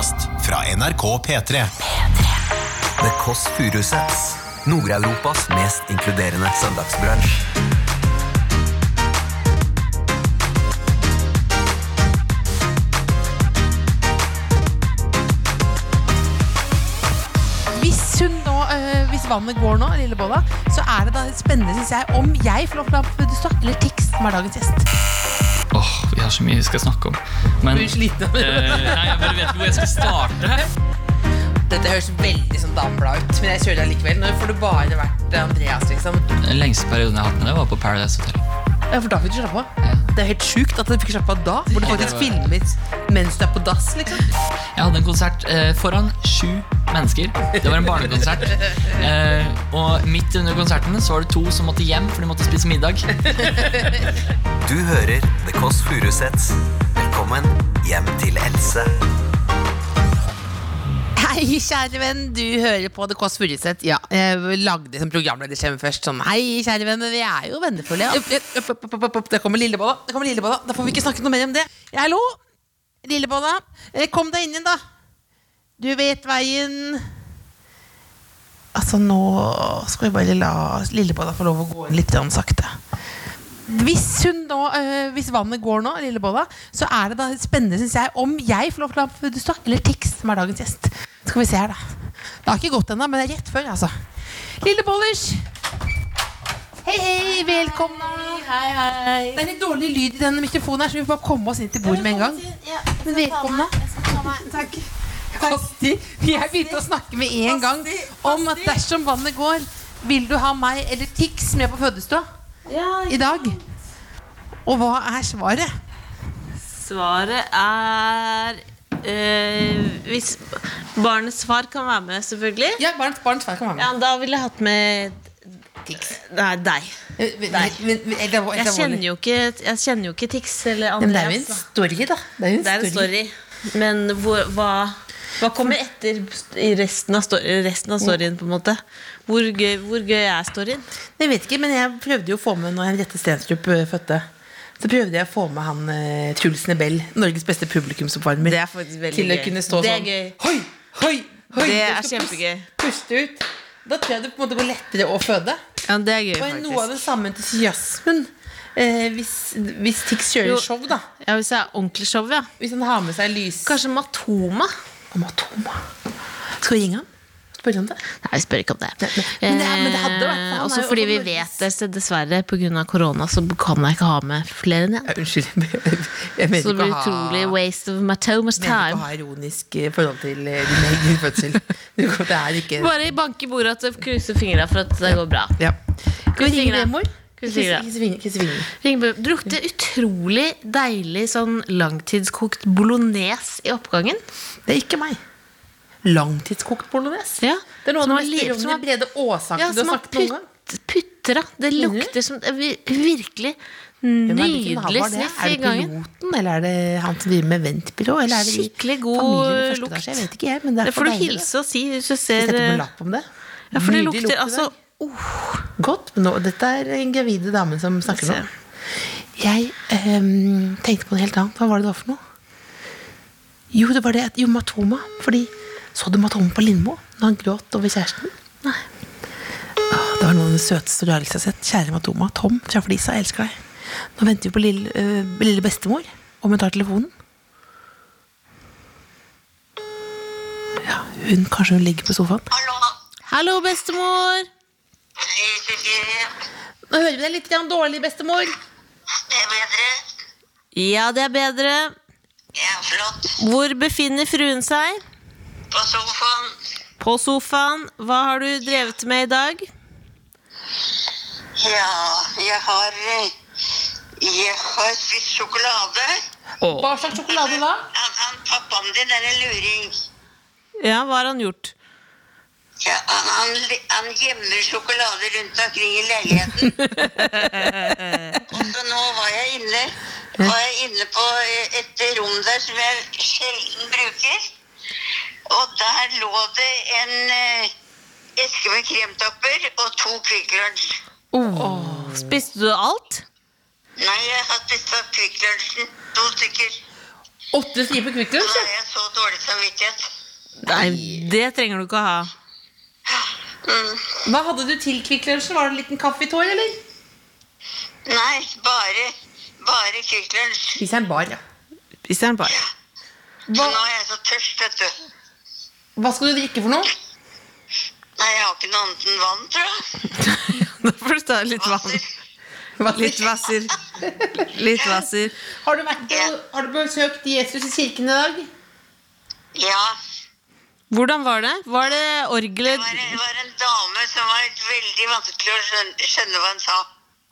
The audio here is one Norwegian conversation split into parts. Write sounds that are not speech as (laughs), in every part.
podkast fra NRK P3. The Kåss Furuseths. Nord-Europas mest inkluderende søndagsbransj. Hvis hun nå, øh, hvis vannet går nå, Lillebolla, så er det da spennende, synes jeg, om jeg får lov til å ha eller Tix, som er dagens gjest. Vi har så mye vi skal snakke om. Men du sliten av det? eh, nei, jeg bare vet ikke hvor jeg skal starte. Dette høres veldig sånn dameblad ut, men jeg kjører deg likevel. Nå får du bare vært Andreas, liksom. Den lengste perioden jeg har hatt med det, var på Paradise Hotel. Ja, for da fikk du slappe av. Ja. Det er helt sjukt at du fikk slappe av da, hvor du Ja, det faktisk var- filmer mens du er på dass, liksom. Jeg hadde en konsert eh, foran sju mennesker. Det var en barnekonsert. Eh, og midt under konserten så var det to som måtte hjem, for de måtte spise middag. Du hører The Kåss Furuseths. Velkommen hjem til Else. Hei, kjære venn, du hører på The Kåss Furuseth. Ja, jeg lagde som programlederstemme først sånn Hei, kjære venn, men vi er jo vennefulle. Ja. jeg. Opp, opp, opp, opp, opp, opp. Det kommer Lillebolla. Det kommer Da får vi ikke snakke noe mer om det. Ja, hallo? Lillebolla. Eh, Kom deg inn igjen, da. Du vet veien Altså, nå skal vi bare la Lillebolla få lov å gå inn litt sakte. Hvis, nå, øh, hvis vannet går nå, Lillebolla, så er det da spennende synes jeg, om jeg får lov til å Fødestad, eller Tix, som er dagens gjest. Skal vi se her, da. Det har ikke gått ennå, men det er rett før, altså. Lillebollers! Hei, hei, velkommen. Hei, hei. Det er litt dårlig lyd i den mikrofonen her, så vi får bare komme oss inn til bordet med en gang. Men velkomne. Takk. Kasti. Jeg begynte å snakke med en gang om at dersom vannet går, vil du ha meg eller Tix med på fødestua i dag? Og hva er svaret? Svaret er øh, Hvis barnets far kan være med, selvfølgelig. Ja, barnets, barnets far kan være med. Ja, Da ville jeg hatt med Tix. Nei, deg. Eh, Jeg kjenner jo ikke, jeg kjenner jo ikke Tix eller Men det er jo en story, da. Det er jo en, story. Men hvor, hva, hva kommer etter i resten av, resten av storyen? på en måte? Hvor gøy, hvor gøy er storyen? Jeg vet ikke, men jeg prøvde jo å få med når Henriette Stenstrup eh, fødte. Så prøvde jeg å få med han eh, Truls Nebel, Norges beste publikumsoppvarmer. Det er faktisk til å gøy. kunne stå Det sånn gøy. Hoi, hoi, hoi. Det er kjempegøy. Puste, puste ut. Da tror jeg det på en måte går lettere å føde. Ja, det er gøy, Og noe av den faktisk. samme entusiasmen eh, hvis, hvis Tix kjører Jo. show, da. Ja, Hvis det er ordentlig show, ja. Hvis han har med seg lys Kanskje Matoma? Om Atoma. Skal vi ringe ham? Spørre om det? Nei, vi spør ikke om det. Nei, men- men det men det hadde vært- Eh, Også fordi vi vet det, så dessverre, pga. korona, så kan jeg ikke ha med flere enn én. Unnskyld. Jeg mener Så det blir utrolig waste of Matomas Jeg mener ikke å ha ironisk eh, forhold til eh, din egen fødsel. (laughs) Det er ikke Bare banke i bordet og krysse fingra for at det går bra. ja. Skal vi ringe fingrene. Det lukter utrolig deilig sånn langtidskokt bolognese i oppgangen. Det er ikke meg. Langtidskokt bolognese. Ja, Det er noe av som det har mest li- som brede Åsaken Ja, du har sagt noen gang. putra. Det lukter som det virkelig nydelig sniff i gangen. er? det piloten, eller er det han som driver med eventbyrå? Eller det Skikkelig god lukt. Jeg vet ikke, jeg. Men det Det får du hilse og si hvis du ser Sette på eh, en lapp om det. Ja, for det lukter altså dag. Godt. Nå, dette er en gravide dame som snakker nå. Jeg um, tenkte på noe helt annet. Hva var det det var for noe? Jo, det var det at jo, Matoma. Fordi Så du Matoma på Lindmo når han gråt over kjæresten? Nei. Ah, det var noe av den søteste du har lyst til å ha sett. Kjære Matoma. Tom fra Flisa, jeg elsker deg. Nå venter vi på lille, øh, lille bestemor. Om hun tar telefonen. Ja, hun Kanskje hun ligger på sofaen? Hallo, Hallo, bestemor! Nå hører vi deg litt grann dårlig, bestemor. Det er bedre. Ja, det er bedre. Ja, flott. Hvor befinner fruen seg? På sofaen. På sofaen. Hva har du drevet med i dag? Ja, jeg har eh, Jeg har spist sjokolade. Hva slags sjokolade da? Han, han pappaen din er en luring. Ja, hva har han gjort? Ja, han, han, han gjemmer sjokolade rundt omkring i leiligheten. (laughs) Og så nå var jeg inne Var jeg inne på et rom der som jeg sjelden bruker. Og der lå det en eh, eske med kremtopper og to Kvikk Lunsj. Spiste du alt? Nei, jeg har spist opp Kvikk Lunsjen. To stykker. Åtte striper Kvikk Lunsj? Da har jeg så dårlig samvittighet. Nei, det trenger du ikke å ha. Mm. Hva hadde du til Kvikk Lunsj? Var det en liten kaffe i tår, eller? Nei, bare, bare Kvikk Lunsj. Spiser en bar, ja. Spiser bar. Ja. Så nå er jeg så tørst, vet du. Hva skal du drikke for noe? Nei, jeg har ikke noe annet enn vann, tror jeg. (laughs) Da får du ta litt vann. Litt vasser. Litt vasser. Har du, vært, har du besøkt Jesus i kirken i dag? Ja. Hvordan var det? Var det orgelet det, det var en dame som var veldig vanskelig å skjønne, skjønne hva hun sa.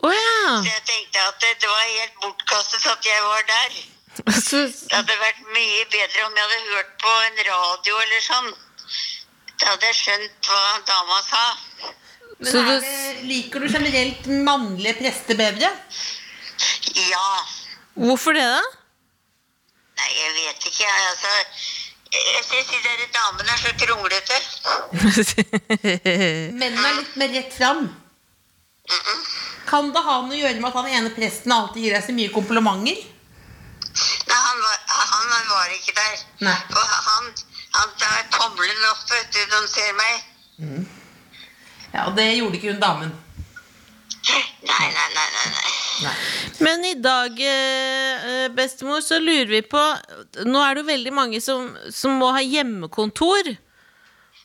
Oh, ja! Så jeg tenkte at det, det var helt bortkastet at jeg var der. (laughs) Så, Det hadde vært mye bedre om jeg hadde hørt på en radio eller sånn. Da hadde jeg skjønt hva dama sa. Men Så du- det, liker du generelt mannlige prester bedre? Ja. hvorfor det, da? Nei, jeg vet ikke, jeg. Altså, jeg syns de der damene er så kronglete. (laughs) Mennene er litt mer rett fram. Kan det ha noe å gjøre med at han ene presten alltid gir deg så mye komplimenter? Nei, han var, han var ikke der. Nei. Og han, han tar tommelen opp, vet du, når han ser meg. Ja, og det gjorde ikke hun damen. Nei, nei, nei, nei. nei. Men i dag, eh, bestemor, så lurer vi på Nå er det jo veldig mange som, som må ha hjemmekontor.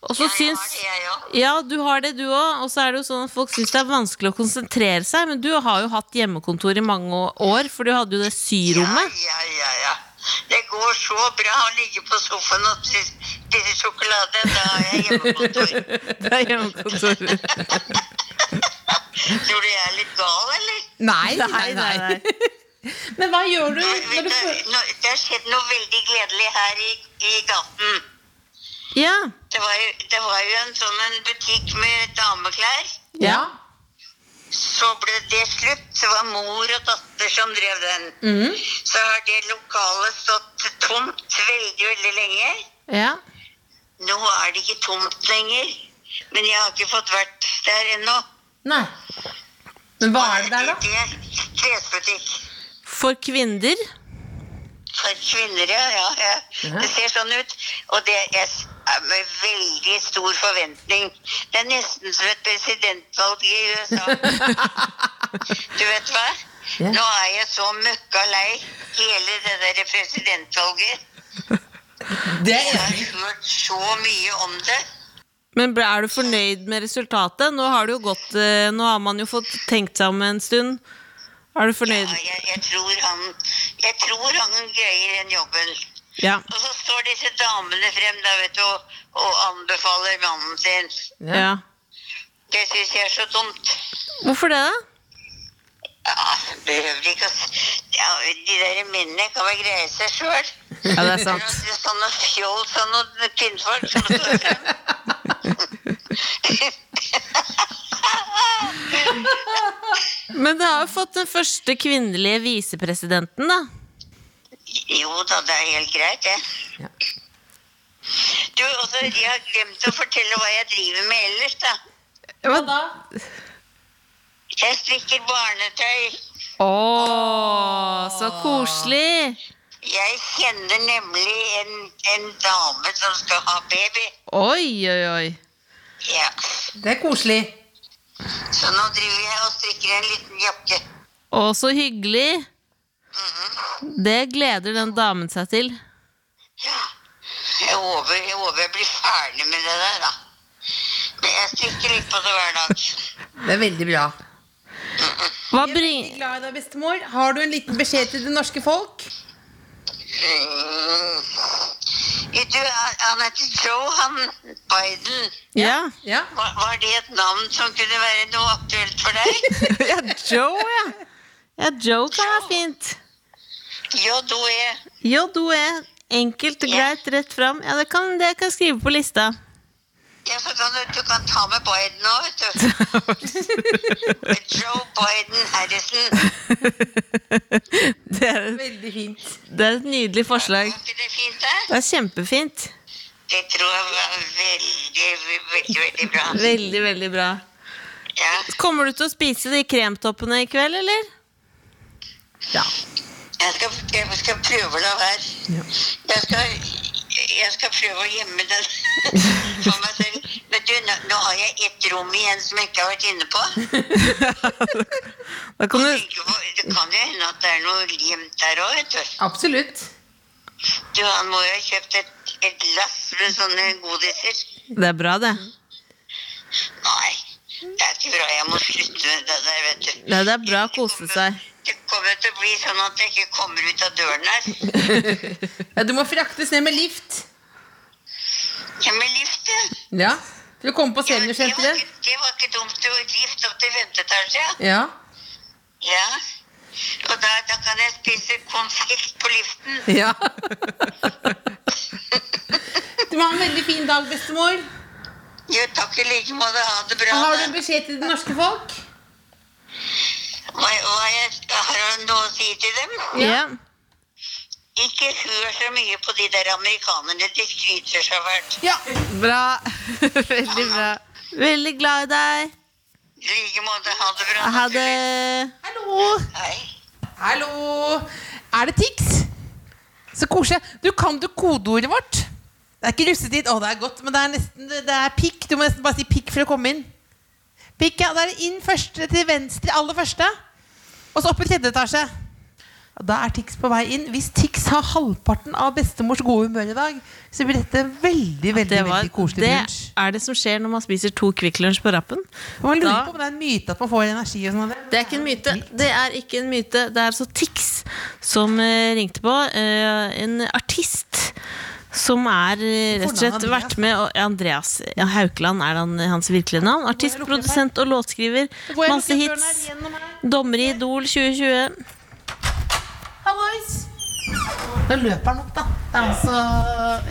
Og så Ja, jeg syns har det, jeg òg. Ja, du har det, du òg. Og så er det jo sånn at folk syns det er vanskelig å konsentrere seg. Men du har jo hatt hjemmekontor i mange år, for du hadde jo det syrommet. Ja, ja, ja, ja. Det går så bra å ligge på sofaen og spise spise sjokolade. Da har jeg hjemmekontor. (laughs) Det er hjemmekontor. (laughs) Tror du jeg er litt gal, eller? Nei, Nei, nei, nei. Men hva gjør du når du du, får nå, det har skjedd noe veldig gledelig her i, i gaten. Ja. Det var, jo, det var jo en sånn en butikk med dameklær. Ja. Så ble det slutt. Det var mor og datter som drev den. Mm. Så har det lokalet stått tomt veldig, veldig lenge. ja. Nå er det ikke tomt lenger. Men jeg har ikke fått vært der ennå. Nei. Men hva er det der, da? Klesbutikk. For kvinner. For kvinner, ja. ja, ja. Det ser sånn ut. Og det er med veldig stor forventning. Det er nesten som et presidentvalg i USA. (laughs) Du vet hva? Nå er jeg så møkka lei hele det der presidentvalget. Det Jeg har hørt så mye om det. Men er du fornøyd med resultatet? Nå har gått eh, Nå har man jo fått tenkt seg om en stund. Er du fornøyd? Ja, jeg, jeg, tror han, jeg tror han greier den jobben. Ja. Og så står disse damene frem da, vet du, og, og anbefaler mannen sin. ja. Det syns jeg er så dumt. Hvorfor det, da? Ja, behøver ikke å ja, De der minnene kan vel greie seg sjøl. Ja, det er sant. Sånne fjols og noen kvinnfolk som står frem. (laughs) Men det har jo fått den første kvinnelige visepresidenten, da. Jo da, det er helt greit, det. Du, også, Jeg har glemt å fortelle hva jeg driver med ellers, da. Hva da? Jeg strikker barnetøy. Å, så koselig! Jeg kjenner nemlig en, en dame som skal ha baby. Oi, oi, oi. Ja, Det er koselig. Så nå driver jeg og strikker en liten jakke. Å, så hyggelig. Det gleder den damen seg til. Ja, jeg håper, jeg jeg blir ferdig med det der, da. Men jeg strikker litt på det hver dag. Det er veldig bra. Hva Jeg er bring... veldig glad i deg, bestemor. Har du en liten beskjed til det norske folk? Mm. Du, han heter Joe, han Biden. Ja. Ja. Var, var det et navn som kunne være noe aktuelt for deg? (laughs) ja, Joe, ja. Ja, Joe kan være fint. J-O-E. J-O-E. Enkelt og greit, rett fram. Ja, det kan, det kan jeg skrive på lista. Ja, så kan du, du kan ta med Biden òg, vet du. (laughs) Joe Biden Harrison. Det er, Veldig fint. det er et nydelig forslag. Ikke det fint, da? Det er kjempefint. Det tror jeg var veldig, veldig, veldig bra. Veldig, veldig bra. Ja. Kommer du til å spise de kremtoppene i kveld, eller? Ja. Jeg skal, jeg skal prøve å la være. Jeg skal, jeg skal prøve å gjemme den (laughs) for meg selv. Men du, nå, nå har jeg ett rom igjen som jeg ikke har vært inne på. (laughs) Da kan du på- Det kan jo hende at det er noe gjemt der òg, vet du. Absolutt. Du, Han må jo ha kjøpt et, et lass med sånne godiser. Det er bra, det. Nei, det er ikke bra. Jeg må slutte med det der, vet du. Nei, det er bra å kose seg. Det kommer til å bli sånn at jeg ikke kommer ut av døren her. (laughs) Ja, du må fraktes ned med lift. Ja, med lift, ja. Ja. Til å komme på Ja, det, var ikke, dumt. Var lift opp til femte etasje. Ja. Ja. Og da, da kan jeg spise konfekt på liften. ja. (laughs) Du må ha en veldig fin dag, bestemor. Jo, takk i like måte. Ha det bra. Har du en beskjed til det norske folk? Hva, hva jeg, har noe å si til dem? Ja. Ikke hør så mye på de der amerikanerne. De skryter så fælt. Ja. Bra. (laughs) Veldig bra. Veldig glad i deg. I like måte. Ha det bra. Ha det. Hallo. Hei. Hallo. Er det Tix? Så koselig. Du, kan du kodeordet vårt? Det er ikke russetid. Å, det er godt, men det er nesten Det er pikk. Du må nesten bare si pikk for å komme inn. Pikk, ja. Da er det inn første til venstre, aller første. Og så opp i tredje etasje. Og Da er Tix på vei inn. Hvis Tix har halvparten av bestemors gode humør i dag, så blir dette veldig veldig, Det, var, veldig koselig det brunsj. er det som skjer når man spiser to Kvikk Lunsj på rappen. Man lurer Da- på om det er en myte at man får energi. og sånn det. Det er ikke en myte. Det er ikke en myte. Det er altså Tix som eh, ringte på. eh, en artist som er eh, rett og slett vært med og, Andreas ja, Haukeland er han, hans virkelige navn. Artist, produsent og låtskriver. Masse hits. Dommer i Idol 2020. Hallois! Da løper han opp, da. Det er altså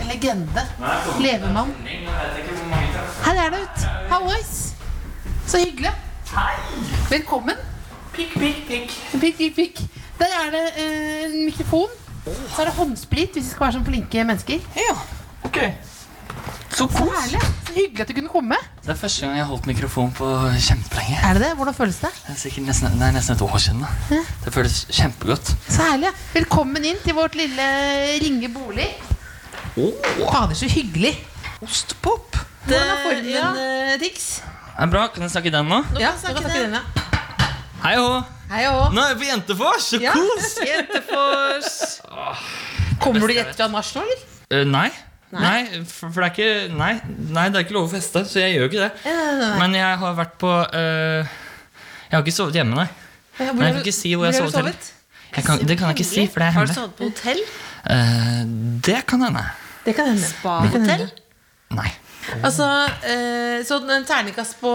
en legende. Levemann. Her er det ut. Hallois! Så hyggelig. Velkommen. Pikk, pikk, pikk. Pikk, pikk, pikk. Der er det eh, en mikrofon. Så er det håndsprit hvis vi skal være sånn flinke mennesker. Ja, ok Så Så kos herlig. Så hyggelig at du kunne komme. Det er første gang jeg har holdt mikrofon på kjempelenge Er det det? Hvordan føles det? Det er, sikkert nesten, det er nesten et år siden da Det føles kjempegodt Så herlig. Velkommen inn til vårt lille Ringe bolig. Fader, så hyggelig. Ostepop Hvordan er formen, ja. eh, Tix? Det er bra, kan jeg snakke i den nå? Ja, du kan snakke denne. Hei og hå. Nå er jeg på Jentefors, så Ja. kos Jentefors. Kommer du rett fra nach nå, eller? Eh, Nei Nei, for, for det er ikke nei, nei, det er ikke lov å feste, så jeg gjør ikke det. Men jeg har vært på eh, Jeg har ikke sovet hjemme, nei. Hvor Men jeg har kan du- ikke si hvor jeg har har sovet. heller. Jeg kan, det kan jeg ikke si, for det er Har du hemmelig. sovet på hotell? Eh, det kan hende. Det kan hende. Spa-hotell? Nei. Altså, eh, så en terningkast på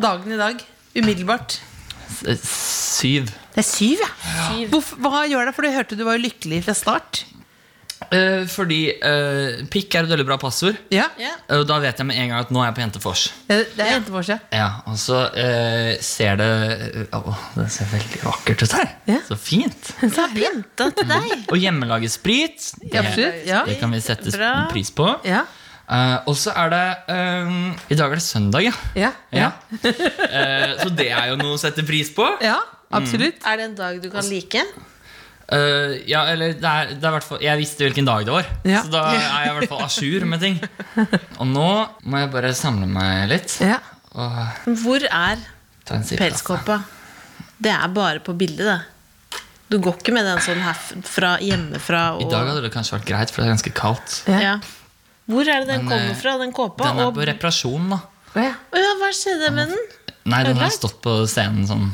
dagen i dag. Umiddelbart. Eh, Syv. Det er syv, ja. Hvorfor, hva gjør det? For du hørte du var jo lykkelig fra start. Eh, fordi eh, pikk er et veldig bra passord. Ja, Ja. Og da vet jeg med en gang at nå er jeg på Jentefors. Det, er jentefors, ja. Ja, Og så eh, ser det Å, det ser veldig vakkert ut her. Ja. Så fint. (laughs) Så pynta til deg. Og hjemmelaget sprit. Det, det kan vi sette Bra. pris på. Ja. Eh, og så er det um, I dag er det søndag, ja. Ja. ja. Eh, så det er jo noe å sette pris på. ja absolutt. Er det en dag du kan like? Uh, ja, eller det er, det er Jeg visste hvilken dag det var, Ja. så da er jeg i hvert fall à jour med ting. Og nå må jeg bare samle meg litt. Ja. Og Hvor er pelskåpa? Det er bare på bildet, det. Du går ikke med den sånn her fra hjemmefra. I dag hadde det kanskje vært greit, for det er ganske kaldt. ja. Hvor er det den Men, eh, kommer fra, den kåpa? Den er Og- på reparasjon, da. Å, ja. Oh, ja, hva skjedde med den? Nei, den har stått på scenen sånn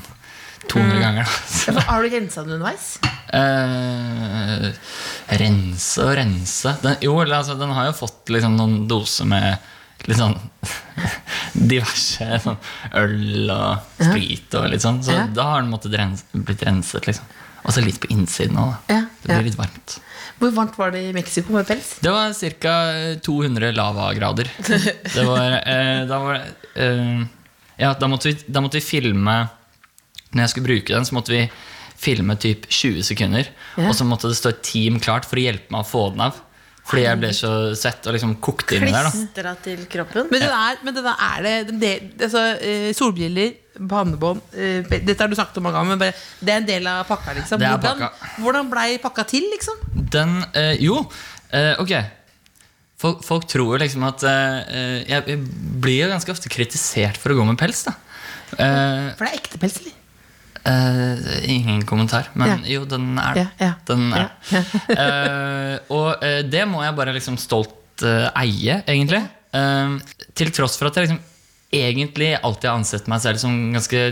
200 ganger. Da. (laughs) Ja, Har du rensa den underveis? eh, rense og rense den, Jo, altså, den har jo fått liksom, noen doser med litt sånn (laughs) diverse sånn, øl og sprit og litt sånn. Så Ja. da har den måttet rense, blitt renset, liksom. Og så litt på innsiden òg, da. Ja, Det blir ja. litt varmt. Hvor varmt var det i Mexico med pels? Det var ca. 200 lavagrader. Det var, eh, da var eh, Ja, da måtte, vi, da måtte vi filme Når jeg skulle bruke den, så måtte vi filme typ 20 sekunder. Ja. Og så måtte det stå et team klart for å hjelpe meg å få den av. Fordi jeg ble så svett og liksom kokte inni der. da Klistra til kroppen? Men, den er, men den er det den del, altså, eh, Solbriller, pannebånd eh, Dette har du snakket om mange ganger, men bare, det er en del av pakka. liksom Det er Hvordan, pakka. hvordan blei pakka til, liksom? Den eh, Jo, eh, ok. Folk, folk tror jo liksom at eh, jeg, jeg blir jo ganske ofte kritisert for å gå med pels. da Eh, For det er ekte pels, eller? eh, ingen kommentar, men jo, den er Ja, ja. Den er. Ja, Eh, og eh, det må jeg bare liksom stolt eh, eie, egentlig. Eh, til tross for at jeg liksom egentlig alltid ansett meg selv som ganske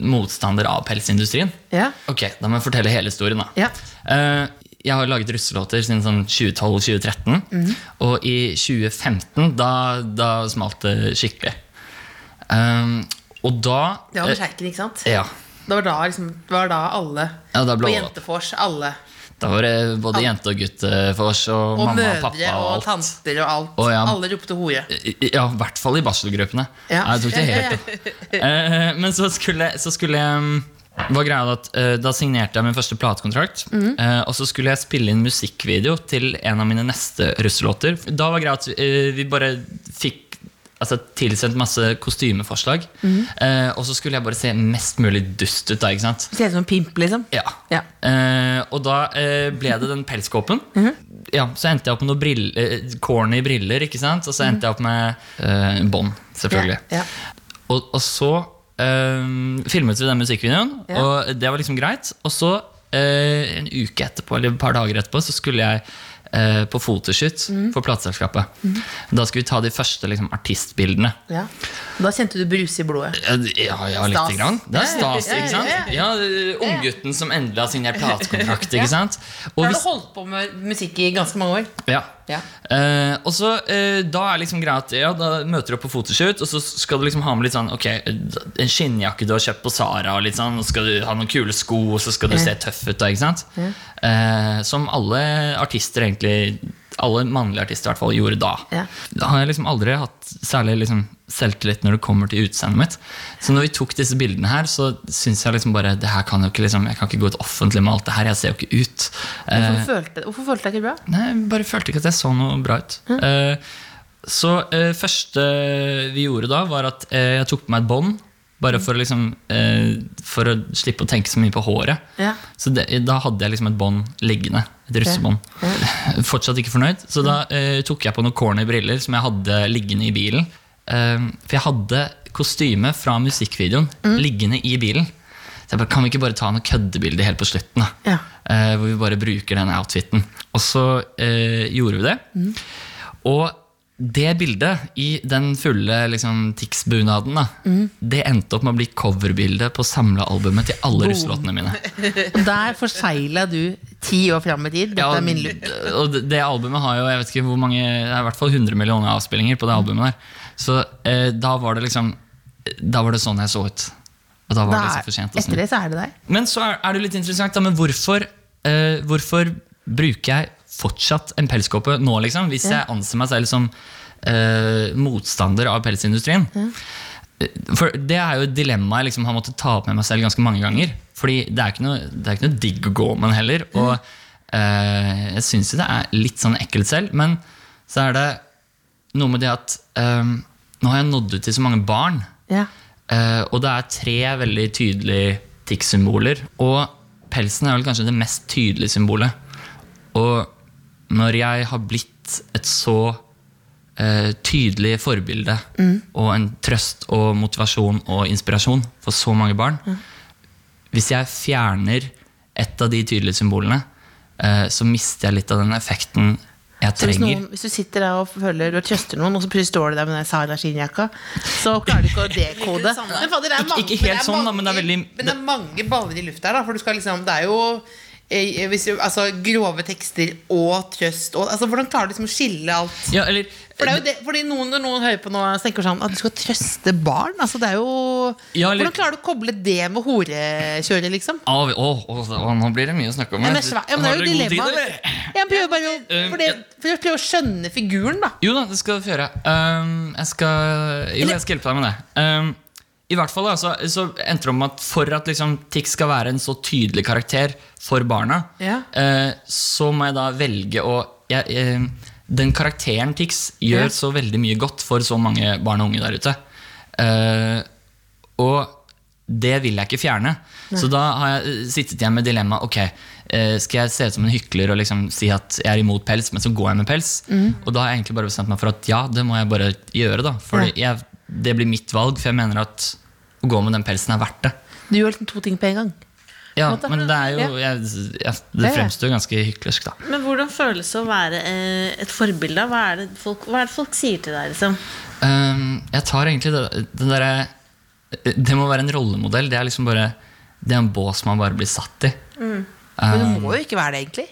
motstander av pelsindustrien. Ja. Ok, da må jeg fortelle hele historien, da. Ja. Uh, jeg har laget russelåter siden sånn 2012-2013. Mm. Og i 2015, da, da smalt det skikkelig. Um, og da Det var med sjeiken, ikke sant? Ja. Det var da, liksom, det var da alle Ja, da på Jentefors, alle. Da var det både jente og gutt eh, for oss, og, Og mamma og pappa og, og tanter og alt. Og ja. Alle ropte hore. Ja, i hvert fall i barselgruppene. Ja. Jeg tok det helt. (laughs) Eh, Men så skulle, så skulle jeg mm, var greia at uh, Da signerte jeg min første platekontrakt. Mm. Uh, og så skulle jeg spille inn musikkvideo til en av mine neste russelåter. Da var greia at uh, vi bare fikk altså, tilsendt masse kostymeforslag. Mhm. eh, og så skulle jeg bare se mest mulig dust ut. da, ikke sant? Se ut som en pimp, liksom. Ja. Ja. Eh, og da eh, ble det den pelskåpen. Mhm. Ja, så endte jeg opp med noen brill, eh, corny briller, ikke sant? og så endte jeg opp med eh, bånd, selvfølgelig. Ja, ja. Og, og så eh, filmet vi den musikkvideoen, og det var liksom greit. Og så, eh, en uke etterpå, eller et par dager etterpå, så skulle jeg eh, på fotoshoot mm. for plateselskapet. Da skulle vi ta de første liksom, artistbildene. Ja. Da kjente du bruse i blodet. Ja, ja, lite Stas. grann. Det er stas, ikke sant? ja, Ja, Unggutten som endelig har signert platekontrakt, (laughs) ikke sant? Og har du holdt på med musikk i ganske mange år. ja. Ja. Eh, og så eh, Da er liksom greia at ja, Da møter du opp på fotoshoot, og så skal du liksom ha med litt sånn Ok, en skinnjakke du har kjøpt på Sara, og litt sånn, og skal du ha noen kule sko, og så skal du se tøff ut. da, ikke sant? Eh, som alle artister egentlig Alle mannlige artister i hvert fall gjorde da. Ja. Da har jeg liksom aldri hatt særlig liksom selvtillit når det kommer til utseendet mitt. Så når vi tok disse bildene her, så syns jeg liksom bare det her kan jo ikke liksom, Jeg kan ikke gå ut offentlig med alt det her. Jeg ser jo ikke ut. Eh, Hvorfor følte, hvorfor følte ikke bra? Nei, jeg bare følte ikke at jeg så noe bra ut. Eh, så eh, første vi gjorde da, var at eh, jeg tok på meg et bånd. Bare for å, liksom, eh, for å slippe å tenke så mye på håret. Ja. Så det, da hadde jeg liksom et bånd liggende. Et russebånd. (laughs) Fortsatt ikke fornøyd. Så da eh, tok jeg på noen corny briller som jeg hadde liggende i bilen. Eh, for jeg hadde kostyme fra musikkvideoen liggende i bilen. Så jeg bare, Kan vi ikke bare ta noe køddebilde helt på slutten? da? Ja. Eh, hvor vi bare bruker den outfiten. Og så eh, gjorde vi det. Og det bildet i den fulle liksom, Tix-bunaden, mm. det endte opp med å bli coverbildet på samlealbumet til alle russelåtene mine. (laughs) Og der forsegla du ti år fram i tid. Dette Ja, er og det, det albumet har jo jeg vet ikke hvor mange Det er i hvert fall 100 millioner avspillinger på det albumet der. Så eh, da var det liksom Da var det sånn jeg så ut. Og da var det Da liksom er- for sent. Etter det så er det deg. Men så er, er det litt interessant, da, men hvorfor, eh, hvorfor bruker jeg fortsatt en pelskåpe nå, liksom? Hvis jeg anser meg selv som eh, motstander av pelsindustrien. Eh, For det er jo et dilemma jeg liksom har måttet ta opp med meg selv ganske mange ganger. Fordi det er ikke noe, det er ikke noe digg å gå med heller. Og eh, jeg syns jo det er litt sånn ekkelt selv, men så er det noe med det at eh, nå har jeg nådd ut til så mange barn. Ja. Uh, og det er tre veldig tydelige tikksymboler. Og pelsen er vel kanskje det mest tydelige symbolet. Og når jeg har blitt et så eh, tydelig forbilde og en trøst og motivasjon og inspirasjon for så mange barn Hvis jeg fjerner et av de tydelige symbolene, eh, så mister jeg litt av den effekten jeg Så hvis, trenger. noen, hvis du sitter der og føler du trøster noen, og så plutselig står du der med den Sara skinnjakka, så klarer du ikke å (laughs) dekode. Fader, det er Ikke- ikke helt sånn, da, men det er veldig- Men det er mange baller i lufta her, da. For du skal liksom Det er jo hvis altså, grove tekster og trøst og, altså, Hvordan klarer du liksom å skille alt? Ja, eller, For det er jo det, fordi noen, Når noen hører på nå og tenker sånn at du skal trøste barn altså det er jo Ja, eller- Hvordan klarer du å koble det med horekjøret, liksom? Å, å, å, nå blir det mye å snakke om. Men det er ja, men det er jo tid, dilemma. eller? Jeg prøver bare å for, det, for å prøve å skjønne figuren, da. Jo da, det skal du få gjøre. Um, jeg skal Jo, jeg skal hjelpe deg med det. Um, I hvert fall da, så, endte det om at For at liksom, Tix skal være en så tydelig karakter for barna, Ja. eh, så må jeg da velge å jeg, eh, Den karakteren Tix gjør Ja. så veldig mye godt for så mange barn og unge der ute. Eh, og det vil jeg ikke fjerne. Så da har jeg eh, sittet igjen med dilemmaet ok, eh, skal jeg se ut som en hykler og liksom si at jeg er imot pels, men så går jeg med pels? Og da har jeg egentlig bare bestemt meg for at ja, det må jeg bare gjøre. da For jeg, det blir mitt valg, for jeg mener at å gå med den pelsen er verdt det. Du gjør liksom to ting på en gang. Ja, måte. men det er jo jeg, jeg, Det fremstår jo ganske hyklersk, da. Men hvordan føles det å være eh, et forbilde? Hva er, det folk, hva er det folk sier til deg? liksom? Um, jeg tar egentlig det, det derre Det må være en rollemodell. Det er liksom bare Det er en bås man bare blir satt i. Men Um, det må jo ikke være det, egentlig.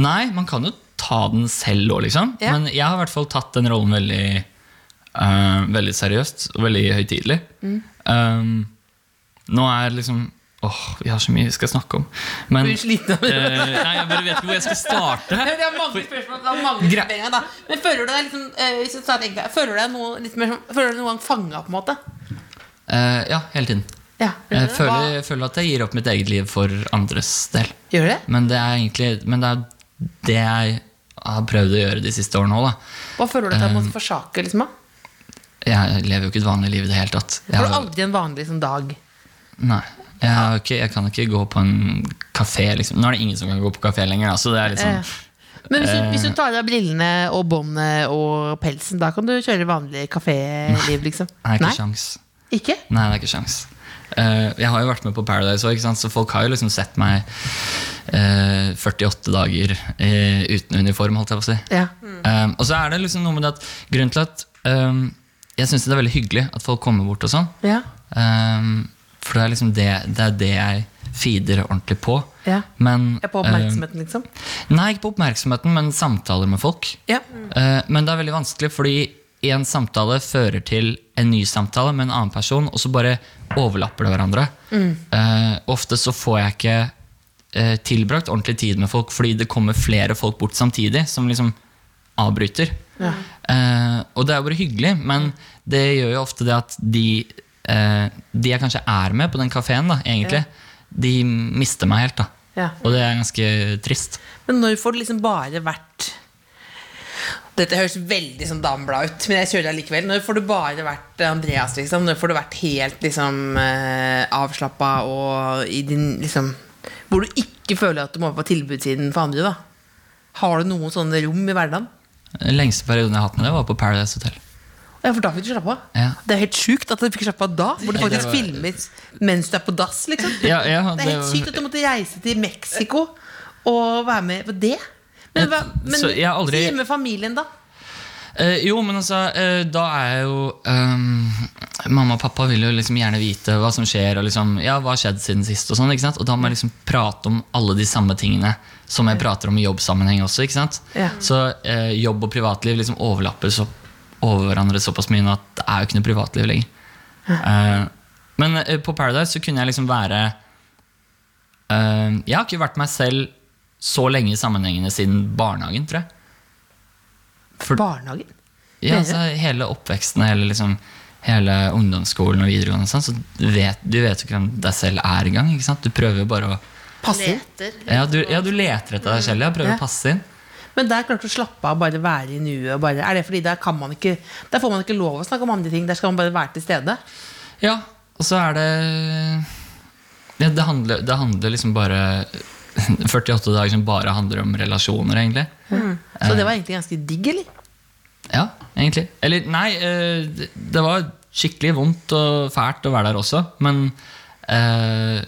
Nei, man kan jo ta den selv òg, liksom. Ja. Men jeg har i hvert fall tatt den rollen veldig uh, Veldig seriøst og veldig høytidelig. Mm. Um, nå er liksom Åh, vi har så mye vi skal snakke om. Men eh, Nei, jeg bare vet ikke hvor jeg skal starte. (laughs) Det er mange spørsmål. Det er mange spørsmål da. Men føler du deg liksom uh, jeg tar Føler du deg noe, litt mer, føler du noen gang fanga, på en måte? Uh, ja, hele tiden. Ja. Jeg føler, jeg føler at jeg gir opp mitt eget liv for andres del. Gjør det? Men det er egentlig Men det er det jeg har prøvd å gjøre de siste årene òg. Hva føler du at jeg må forsake? liksom da? Jeg lever jo ikke et vanlig liv i det hele tatt. Jeg Har du aldri en vanlig sånn dag? nei, jeg, ikke, jeg kan ikke gå på en kafé. Liksom. Nå er det ingen som kan gå på kafé lenger. Så det er liksom, Eh, Men hvis du, Eh. hvis du tar av brillene og båndet og pelsen, da kan du kjøre vanlig kaféliv, liksom? (laughs) Nei, ikke sjans. Ikke? Nei, det er ikke sjans. Uh, jeg har jo vært med på Paradise òg, så folk har jo liksom sett meg uh, 48 dager uh, uten uniform, holdt jeg på å si. Ja. Um, og så er det liksom noe med det at grunnen til at um, jeg syns det er veldig hyggelig at folk kommer bort og sånn. Ja. Um, for det er liksom det, det er det jeg feeder ordentlig på. ja. Men, er på oppmerksomheten, liksom? um, nei, ikke på oppmerksomheten, men samtaler med folk. Ja. Uh, men det er veldig vanskelig, fordi en samtale fører til en ny samtale med en annen person, og så bare overlapper det hverandre. Uh, ofte så får jeg ikke uh, tilbrakt ordentlig tid med folk, fordi det kommer flere folk bort samtidig, som liksom avbryter. Eh, og det er jo bare hyggelig, men det gjør jo ofte det at de, eh, de jeg kanskje er med på den kafeen, egentlig, de mister meg helt. da. Ja. Og det er ganske trist. Men når får det liksom bare vært Dette høres veldig sånn dameblad ut, men jeg kjører likevel. Når får du bare vært Andreas, liksom? Når får du vært helt liksom eh, avslappa og i din liksom Hvor du ikke føler at du må på tilbudssiden for andre, da? Har du noen sånne rom i hverdagen? Den lengste perioden jeg har hatt med det, var på Paradise Hotel. Ja, for da fikk du slappe av. Ja. Det er helt sjukt at du fikk slappe av da, hvor det Ja, faktisk var- filmes mens du er på dass, liksom. Ja, ja, Det er helt var- sykt at du måtte reise til Mexico og være med på det. Men, hva, men Så jeg aldri- si med familien, da. Eh, jo, men altså, eh, da er jeg jo ehm, Mamma og pappa vil jo liksom gjerne vite hva som skjer, og liksom, ja, hva har skjedd siden sist. Og sånn. Og da må jeg liksom prate om alle de samme tingene som jeg prater om i jobbsammenheng også. ikke sant? Ja. Så eh, jobb og privatliv liksom overlapper så, over hverandre såpass mye nå at det er jo ikke noe privatliv lenger. Eh, men eh, på Paradise så kunne jeg liksom være eh, Jeg har ikke vært meg selv så lenge i sammenhengene siden barnehagen, tror jeg. For- Barnehagen. Ja, altså, hele oppveksten, hele, liksom, hele ungdomsskolen og videregående, sånn, så vet, du vet jo ikke hvem deg selv er engang. Du prøver jo bare å Passe inn. Leter. ja du, ja, du leter etter deg selv, ja, prøver Ja. å passe inn. Men der klarte du å slappe av, bare være i nuet. Bare, er det fordi der, kan man ikke, der får man ikke lov å snakke om andre ting. Der skal man bare være til stede. Ja, og så er det ja, det, handler, det handler liksom bare (laughs) 48 dager som bare handler om relasjoner, egentlig. Så det var egentlig ganske digg, eller? Ja, egentlig. Eller nei, eh, det- det var skikkelig vondt og fælt å være der også, men eh,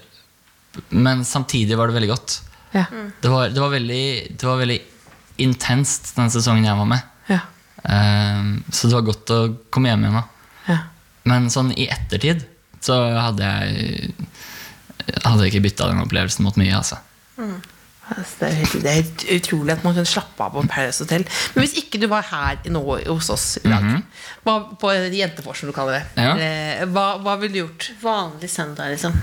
Men samtidig var det veldig godt. Ja. Det var, det var, veldig, det var veldig intenst den sesongen jeg var med. Ja. Um, så det var godt å komme hjem igjen. ja. Men sånn i ettertid så hadde jeg Hadde jeg ikke bytta den opplevelsen mot mye. altså. Altså, det, er helt, det er helt utrolig at man kan slappe av på Paradise Hotel. Men hvis ikke du var her nå hos oss i dag, hva, på Jentefors, som du kaller det, Ja. eh, hva, hva ville du gjort? Vanlig søndag, liksom.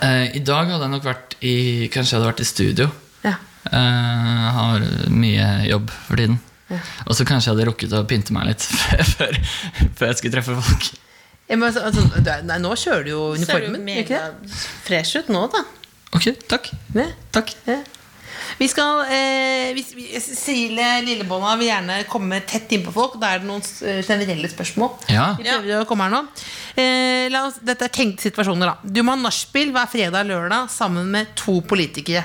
Eh, I dag hadde jeg nok vært i Kanskje jeg hadde vært i studio. Ja. Eh, har mye jobb for tiden. Og så kanskje jeg hadde rukket å pynte meg litt (laughs) før, før jeg skulle treffe folk. Ja, men, altså, altså, du nei, nå kjører du jo Ser du uniformen. det? megafresh ut nå, da. Ok, takk. Ja. Takk. Ja. Vi skal eh, Cecilie Lillebånda vil gjerne komme tett innpå folk. Da er det noen eh, generelle spørsmål. Ja. Vi prøver å komme her nå. Eh, la oss, dette er tenkte situasjoner, da. Du må ha nachspiel hver fredag og lørdag sammen med to politikere.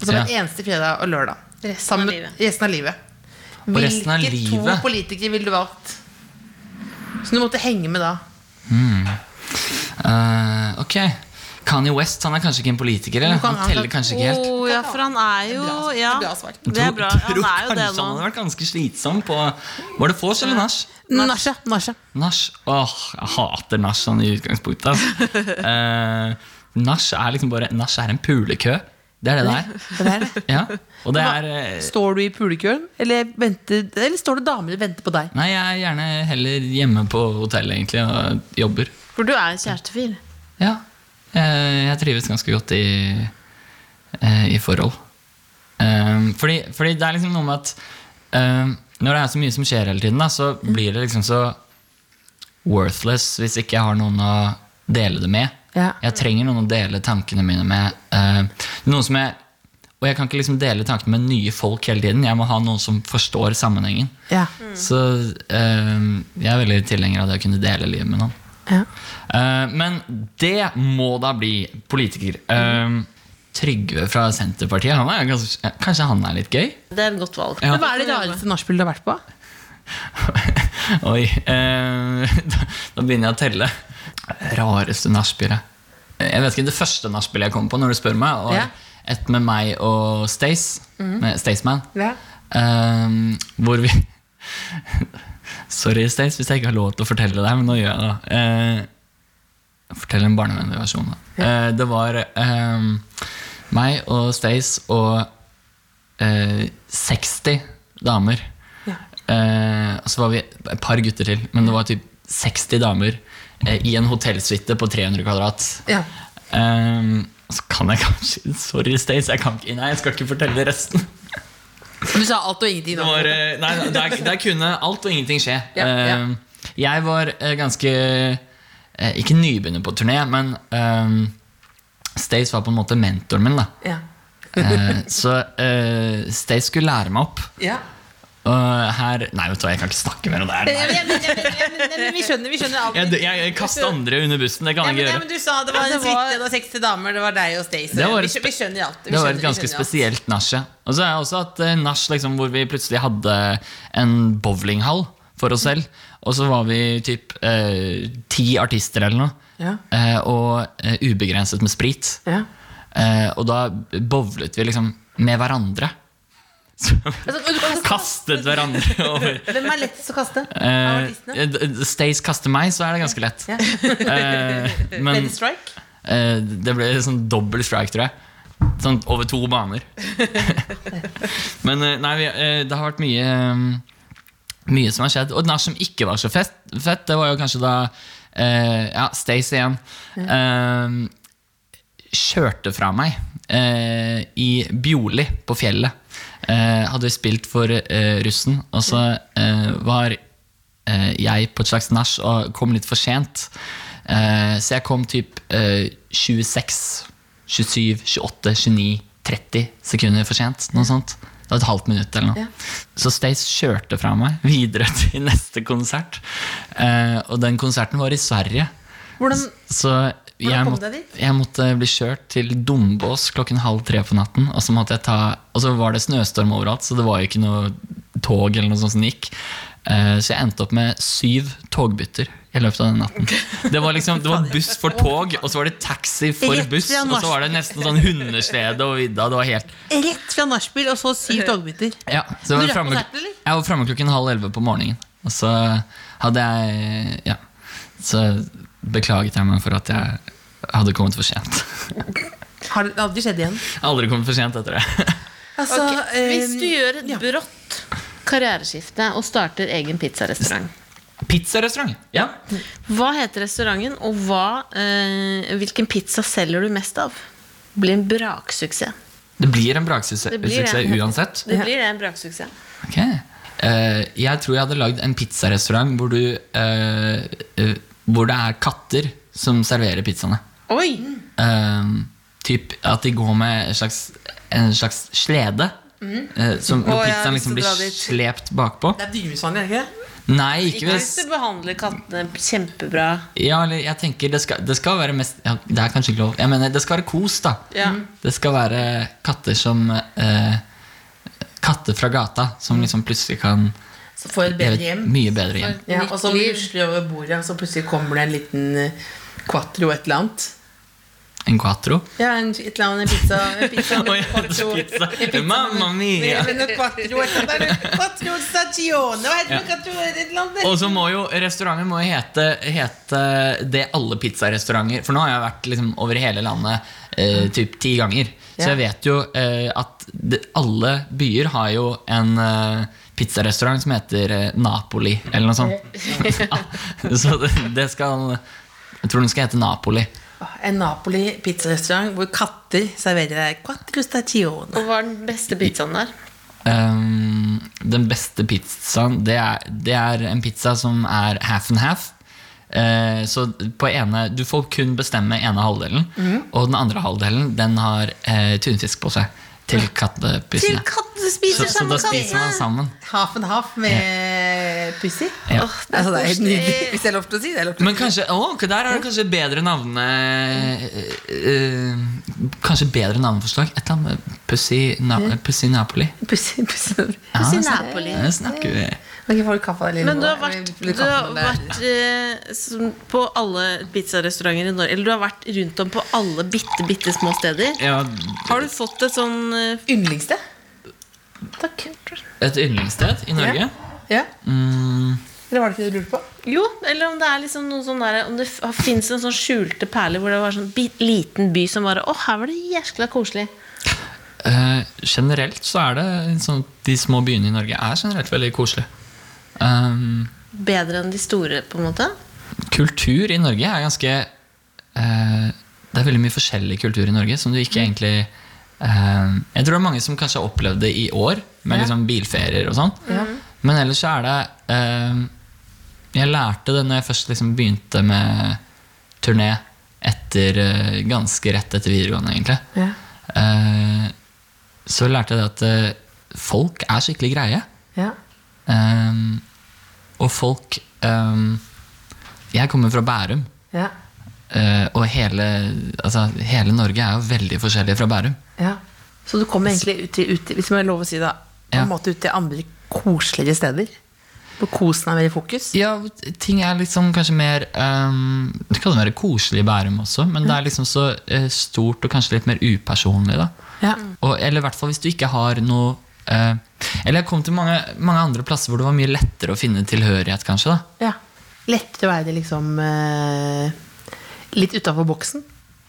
Som Ja. en eneste fredag og lørdag. Resten Sammen av livet. Resten av livet. Og resten av Hvilke to politikere ville du valgt? Som du måtte henge med da? Eh, ok. Kanye West han er kanskje ikke en politiker? Eller? Han teller kanskje ikke helt. Oh, ja, for han er jo ja, det er bra Han tror er jo det nå. han hadde vært ganske slitsom på Var det vors eller nach? Nasja. Nasja. Nach. Åh, jeg hater nach sånn i utgangspunktet. Altså. (laughs) uh, nach er liksom bare Nach er en pulekø. Det er det er. Er det. Ja. Og det er eh, Står du i pulekøen, eller, venter, eller står det damer og venter på deg? Nei, jeg er gjerne heller hjemme på hotellet egentlig og jobber. For du er kjærestefyr. Ja. Jeg, jeg trives ganske godt i, eh, i forhold. Um, fordi, fordi det er liksom noe med at når det er så mye som skjer hele tiden, da, så blir det liksom så worthless hvis ikke jeg har noen å dele det med. Ja. Jeg trenger noen å dele tankene mine med. Noen som jeg, og jeg kan ikke liksom dele tankene med nye folk hele tiden. Jeg må ha noen som forstår sammenhengen. Ja. Så um, jeg er veldig tilhenger av det å kunne dele livet med noen. Ja. Eh, men det må da bli politiker. Eh, Trygve fra Senterpartiet, han er ganske, kanskje han er litt gøy? Det er et godt valg. Ja. Hva er det rareste nachspielet du har vært på? (laughs) Oi. eh, (laughs) da, da begynner jeg å telle. Rareste nachspielet. Jeg vet ikke, Det første nachspielet jeg kom på, når du spør meg, var Ja. et med meg og Stace. Med Staysman. Ja. Eh, hvor vi (laughs) Sorry, Stace, hvis jeg ikke har lov til å fortelle det men nå gjør jeg det. Eh, fortell en barnevennlig versjon. Da. Eh, det var eh, meg og Stace og eh, 60 damer. Ja. Eh, og så var vi et par gutter til, men det var typ 60 damer eh, i en hotellsuite på 300 kvadrat. Ja. Eh, så kan jeg kanskje Sorry, Stace, jeg, kan ikke, nei, jeg skal ikke fortelle resten. (laughs) Du sa alt og ingenting. Det, var, eh, nei, der, der kunne alt og ingenting skje. Ja, ja. Eh, Jeg var eh, ganske Ikke nybegynner på turné, men um, Stace var på en måte mentoren min. da Ja. Så uh, Stace skulle lære meg opp. Ja. Og her Nei, vet du hva, jeg kan ikke snakke mer om det her. Ja, men- ja, men- ja, men- Vi skjønner, vi skjønner alt. Jeg, jeg, jeg kaster andre under bussen. Det kan Ja, jeg men, ikke ja, gjøre. men du sa det var en suite, det var 60 damer, det var deg og Stacey. Det var Vi, et vi skjønner alt. Vi Det var et ganske spesielt nach. Og så har jeg også hatt uh, nach liksom, hvor vi plutselig hadde en bowlinghall for oss selv. Og så var vi typ eh, ti artister eller noe. Ja. Eh, og eh, ubegrenset med sprit. Ja. Eh, og da bowlet vi liksom med hverandre. Så, Altså, kastet hverandre over. (laughs) Hvem er lettest å kaste? Av Eh. Stace kaster meg, så er det ganske lett. Yeah. (laughs) uh, men det, Strike? Eh, det ble sånn dobbel strike, tror jeg. Sånn over to baner. (laughs) Men eh, nei, vi, eh, det har vært mye eh, Mye som har skjedd. Og det som ikke var så fett, fett det var jo kanskje da eh, Ja, Stace igjen. eh, kjørte fra meg eh, i Bjorli på fjellet. Eh, hadde spilt for eh, russen, og så eh, var eh, jeg på et slags nach og kom litt for sent. Eh, så jeg kom typ eh, 26, 27, 28, 29, 30 sekunder for sent. Noe sånt. Det var et halvt minutt eller noe. Så Stace kjørte fra meg videre (laughs) til neste konsert. Eh, og den konserten var i Sverige. Hvordan Så jeg, kom deg dit? jeg måtte bli kjørt til Dombås klokken halv tre på natten. Og så, ta, og så var det snøstorm overalt, så det var jo ikke noe tog eller noe sånt som gikk. Eh, Så jeg endte opp med syv togbytter i løpet av den natten. (laughs) Det var liksom, det var buss for tog, og så var det taxi for buss. Og så var det nesten sånn hundeslede og vidda. Det var helt Rett fra nachspiel, og så syv togbytter. ja, så jeg var eller? jeg var framme klokken halv elleve på morgenen. Og så hadde jeg Ja. Så beklaget jeg meg for at jeg hadde kommet for sent. (laughs) Har det aldri skjedd igjen? Aldri kommet for sent etter det. (laughs) Altså, okay. Hvis eh, du gjør et brått karriereskifte og starter egen pizzarestaurant, Pizzarestaurant. Ja. hva heter restauranten, og hva, eh, hvilken pizza selger du mest av? Blir en braksuksess. Det blir en braksuksess Det blir det. suksess uansett. Det blir en braksuksess. Okay. Uh, jeg tror jeg hadde lagd en pizzarestaurant hvor, du, uh, eh, hvor det er katter som serverer pizzaene. Oi! Uh, typ at de går med en slags en slags slede. eh, som, hvor Å, pizzaen liksom blir slept bakpå. Det er dyremishandling, er det ikke det? Nei, ikke Ikke hvis hvis du behandler kattene kjempebra. Ja, eller jeg tenker det skal, det skal være mest ja, Det er kanskje ikke lov. Jeg mener, det skal være kos, da. Ja. Det skal være katter som eh, Katter fra gata som liksom plutselig kan Så får et bedre hjem. Mye bedre hjem. Ja, og så rusler over bordet, og så plutselig kommer det en liten quatro quattro et eller annet. En quatro. Ja, en, et eller annet en pizza. En (laughs) pizza, en quattro- pizza. en pizza Mamma mia. quattro. (laughs) Quattro? Quattro. Og så må jo restauranten må hete, hete det alle pizzarestauranter For nå har jeg vært liksom over hele landet eh, typ ti ganger. Så jeg vet jo eh, at det, alle byer har jo en eh, pizzarestaurant som heter eh, Napoli, eller noe sånt. (laughs) så det, skal Jeg tror den skal hete Napoli. En Napoli pizzarestaurant hvor katter serverer quattro stagione. Og hva er den beste pizzaen der? Um, den beste pizzaen det er, det er en pizza som er half and half. Uh, så på ene Du får kun bestemme ene halvdelen, og den andre halvdelen Den har uh, tunfisk på seg. Til kattepussene. kattene Så, så da spiser man sammen. Half and half med pussy. Ja. Altså, det er helt nydelig, hvis det er lov til å si. Det er lov til Men kanskje, å, der er det kanskje bedre navne øh, Kanskje bedre navneforslag. Et eller annet Pussy, na, Pussy Napoli. Pussy, pussy. Pussy så- Napoli. ja, snakker vi Men du har vært, du har vært eh, på alle pizzarestauranter i Norge Eller du har vært rundt om på alle bitte, bitte små steder. ja, Har du fått et sånn eh, Yndlingssted? Takk. Et yndlingssted i Norge? Ja. Mm, Eller var det ikke det du lurte på? Jo, eller om det er liksom noen sånn der Om det fins en sånn skjulte perle hvor det var sånn bit, liten by som bare Å, her var det jæskla koselig. Eh, generelt så er det sånn de små byene i Norge er generelt veldig koselige. Um, Bedre enn de store, på en måte. kultur i Norge er ganske eh, Det er veldig mye forskjellig kultur i Norge som du ikke egentlig eh, Jeg tror det er mange som kanskje har opplevd det i år, med Ja. liksom bilferier og sånn. Men ellers så er det eh, Jeg lærte det når jeg først liksom begynte med turné etter eh, ganske rett etter videregående, egentlig. Ja. Eh, så lærte jeg det at eh, folk er skikkelig greie. Ja. Um, og folk um, Jeg kommer fra Bærum. Ja. og hele, altså, hele Norge er jo veldig forskjellig fra Bærum. ja. Så du kommer egentlig ut ut hvis man er lov å si det, på en måte ut til andre koseligere steder? Hvor kosen er mer i fokus? Ja, ting er liksom kanskje mer um, Det kan være koselig i Bærum også, men det er liksom så uh, stort og kanskje litt mer upersonlig. da Ja. og, Eller i hvert fall hvis du ikke har noe uh, Eller jeg kom til mange, mange andre plasser hvor det var mye lettere å finne tilhørighet, kanskje. da ja. Lettere å være det liksom uh, litt utafor boksen?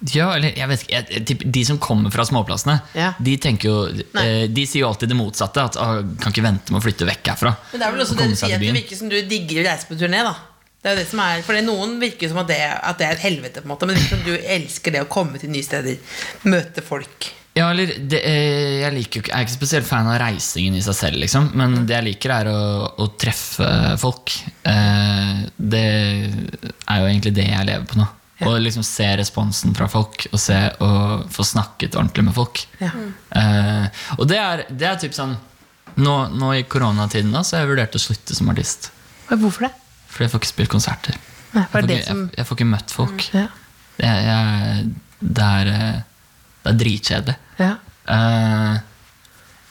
Ja, eller jeg vet ikke jeg, De som kommer fra småplassene, Ja. de tenker jo Nei. eh, De sier jo alltid det motsatte. At ah, kan ikke vente med å flytte vekk herfra. Men det er vel også Og det du sier, at det virker som du digger å reise på turné, da. Det er jo det som er, for det noen virker som at det, at det er et helvete, på en måte, men det virker som du elsker det å komme til nye steder. Møte folk. Ja, eller det, eh, Jeg liker jeg er ikke spesielt fan av reisingen i seg selv, liksom. Men det jeg liker, er å, å treffe folk. Eh, det er jo egentlig det jeg lever på nå. Å liksom se responsen fra folk, og se og få snakket ordentlig med folk. Ja. Eh, og det er, det er typ sånn nå, nå i koronatiden da, så har jeg vurdert å slutte som artist. Hvorfor det? Fordi jeg får ikke spilt konserter. Nei, Jeg får, ikke, som jeg, jeg får ikke møtt folk. ja. Jeg, jeg, det, er, eh, det er dritkjedelig. Ja. Eh,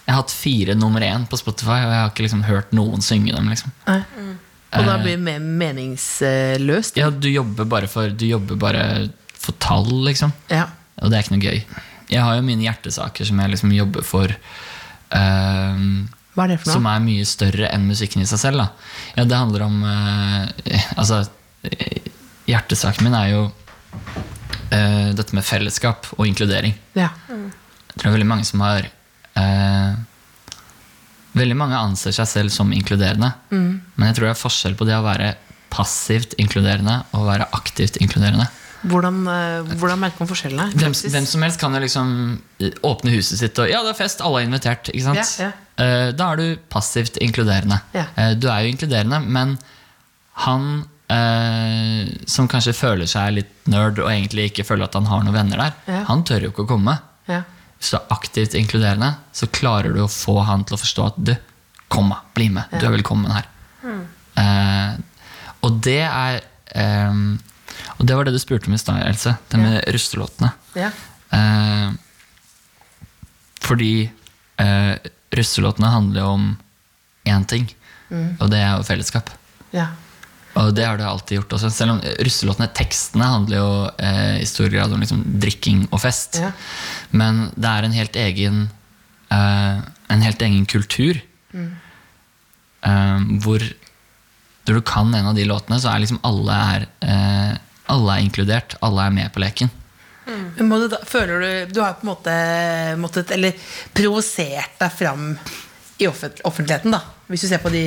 jeg har hatt fire nummer én på Spotify, og jeg har ikke liksom hørt noen synge dem. Liksom. Nei. Og da Eh. blir det mer meningsløst? Ja, du jobber bare for, du jobber bare for tall, liksom. Ja. Og det er ikke noe gøy. Jeg har jo mine hjertesaker som jeg liksom jobber for. eh, Hva er det for noe? som er mye større enn musikken i seg selv. Da. Ja, det handler om uh, (laughs) Altså, hjertesaken min er jo uh, dette med fellesskap og inkludering. Ja. Jeg tror det er veldig mange som har eh, Veldig mange anser seg selv som inkluderende. Men jeg tror det er forskjell på det å være passivt inkluderende og være aktivt inkluderende. Hvordan, eh, hvordan merker man forskjellene? Hvem, hvem som helst kan jo liksom eh, åpne huset sitt og Ja, det er fest, alle er invitert. Sant? Ja, Eh, Da er du passivt inkluderende. Ja. Du er jo inkluderende, men han eh, som kanskje føler seg litt nerd og egentlig ikke føler at han har noen venner der, Ja. han tør jo ikke å komme. Ja. Hvis du er aktivt inkluderende, så klarer du å få han til å forstå at du, kom bli med, du er velkommen her. Eh, og det er eh, Og det var det du spurte om i stad, Else. Det med russelåtene. Ja. Eh, fordi eh, russelåtene handler om én ting, og det er jo fellesskap. Ja. Og det har det alltid gjort også. Selv om russelåtene, tekstene, handler jo eh, i stor grad om liksom, drikking og fest. Ja. Men det er en helt egen eh, En helt egen kultur. Eh, hvor når du kan en av de låtene, så er liksom alle er, eh, alle er inkludert. Alle er med på leken. Mm. du da, føler du Du har på en måte måttet Eller provosert deg fram i offent, offentligheten, da. Hvis du ser på, de,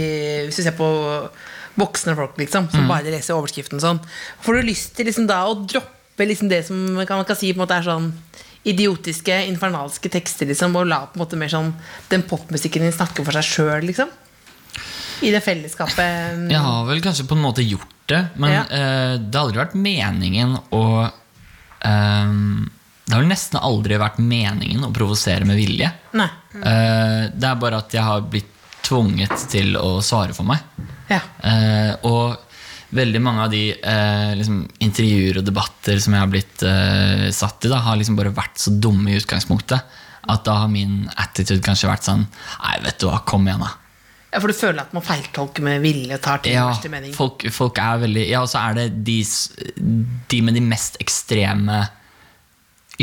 hvis du ser på voksne folk liksom som bare leser overskriften sånn. Får du lyst til liksom da å droppe liksom det som man kan, man kan si på en måte er sånn idiotiske, infernalske tekster, liksom, og la på en måte mer sånn den popmusikken din snakke for seg sjøl, liksom? I det fellesskapet. Jeg har vel kanskje på en måte gjort det, men Ja. uh, det har aldri vært meningen å uh, Det har nesten aldri vært meningen å provosere med vilje. Eh, det er bare at jeg har blitt tvunget til å svare for meg. Ja. Eh, og veldig mange av de eh, liksom, intervjuer og debatter som jeg har blitt eh, satt i, da, har liksom bare vært så dumme i utgangspunktet. At da har min attitude kanskje vært sånn Nei, vet du hva, kom igjen, da. ja, For du føler at man feiltolker med vilje tar til Ja, verste mening? folk, folk er veldig Ja, og så er det de, de med de mest ekstreme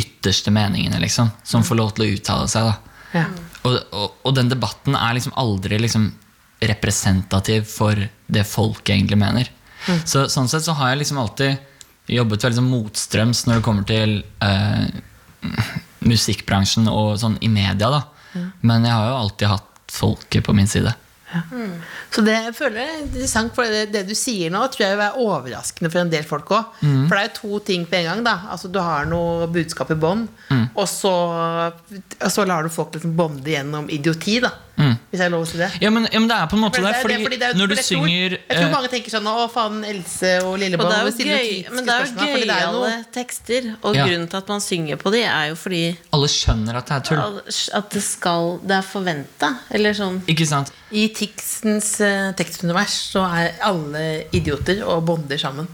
ytterste meningene, liksom, som får lov til å uttale seg. da. Ja. Og, og, og den debatten er liksom aldri liksom representativ for det folk egentlig mener. Så, sånn sett så har jeg liksom alltid jobbet veldig sånn motstrøms når det kommer til eh, musikkbransjen og sånn i media. da. Men jeg har jo alltid hatt folket på min side. Så det jeg føler jeg er interessant, for det, det du sier nå, tror jeg vil være overraskende for en del folk òg. For det er jo to ting på en gang. da Altså Du har noe budskap i bånn, og, så, og så lar du folk liksom bonde gjennom idioti, da. Hvis jeg har lov å si det. Ja, men, ja, men det er på en måte For det. det er- Fordi, det er fordi det er- når du jeg tror- synger Jeg tror eh, mange tenker sånn Å, faen, Else og Og Lilleboll det er jo gøy, men det er jo? Fordi det er jo gøyale noe tekster. Og Ja. grunnen til at man synger på de, er jo fordi Alle skjønner at det er tull. at det skal Det er forventa. Eller sånn Ikke sant? I Tixens uh, tekstunivers så er alle idioter og bonder sammen.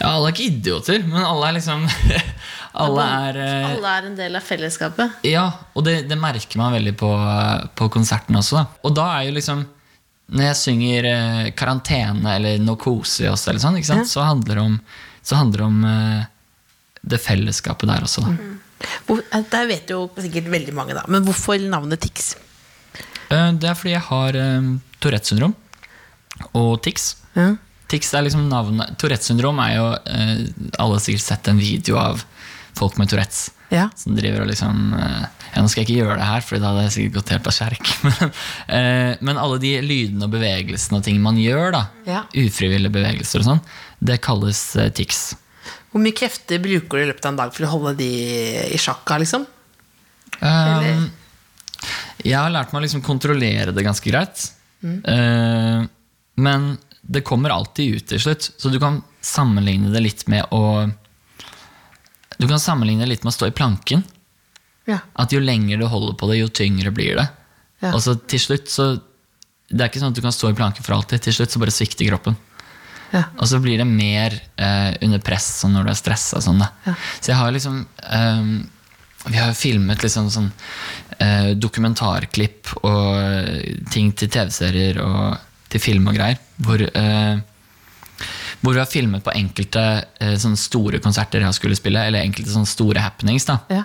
Ja, alle er ikke idioter, men alle er liksom (laughs) Alle er eh, Alle er en del av fellesskapet. Ja, og det, det merker man veldig på, på konserten også. Da. Og da er jo liksom Når jeg synger eh, 'Karantene' eller vi oss', eller sånn, sant? så handler det om, så handler det om eh, det fellesskapet der også. Da. Hvor, eh, der vet jo sikkert veldig mange, da. Men hvorfor navnet Tix? Eh, det er fordi jeg har Tourettes syndrom og TIX. Ja. Tics er liksom navnet Tourettes syndrom er jo eh, Alle har sikkert sett en video av folk med Tourettes. Ja. Som driver og liksom eh, Ja, nå skal jeg ikke gjøre det her, for da hadde jeg sikkert gått helt berserk. (laughs) Men, eh, men alle de lydene og bevegelsene og ting man gjør, da Ja. ufrivillige bevegelser og sånn, det kalles tics. Hvor mye krefter bruker du i løpet av en dag for å holde de i sjakka, liksom? Um, jeg har lært meg å liksom kontrollere det ganske greit. Eh, men det kommer alltid ut til slutt. Så du kan sammenligne det litt med å Du kan sammenligne det litt med å stå i planken. Ja. At jo lenger du holder på det, jo tyngre blir det. Ja. Og så til slutt så Det er ikke sånn at du kan stå i planken for alltid. Til slutt så bare svikter kroppen. Ja. Og så blir det mer eh, under press sånn når du er stressa. Sånn. Ja. Så jeg har liksom ehm, Vi har filmet liksom sånn eh, dokumentarklipp og ting til TV-serier og til film og greier. Hvor, eh, hvor vi har filmet på enkelte eh, sånne store konserter jeg skulle spille, eller enkelte sånne store happenings. da Ja.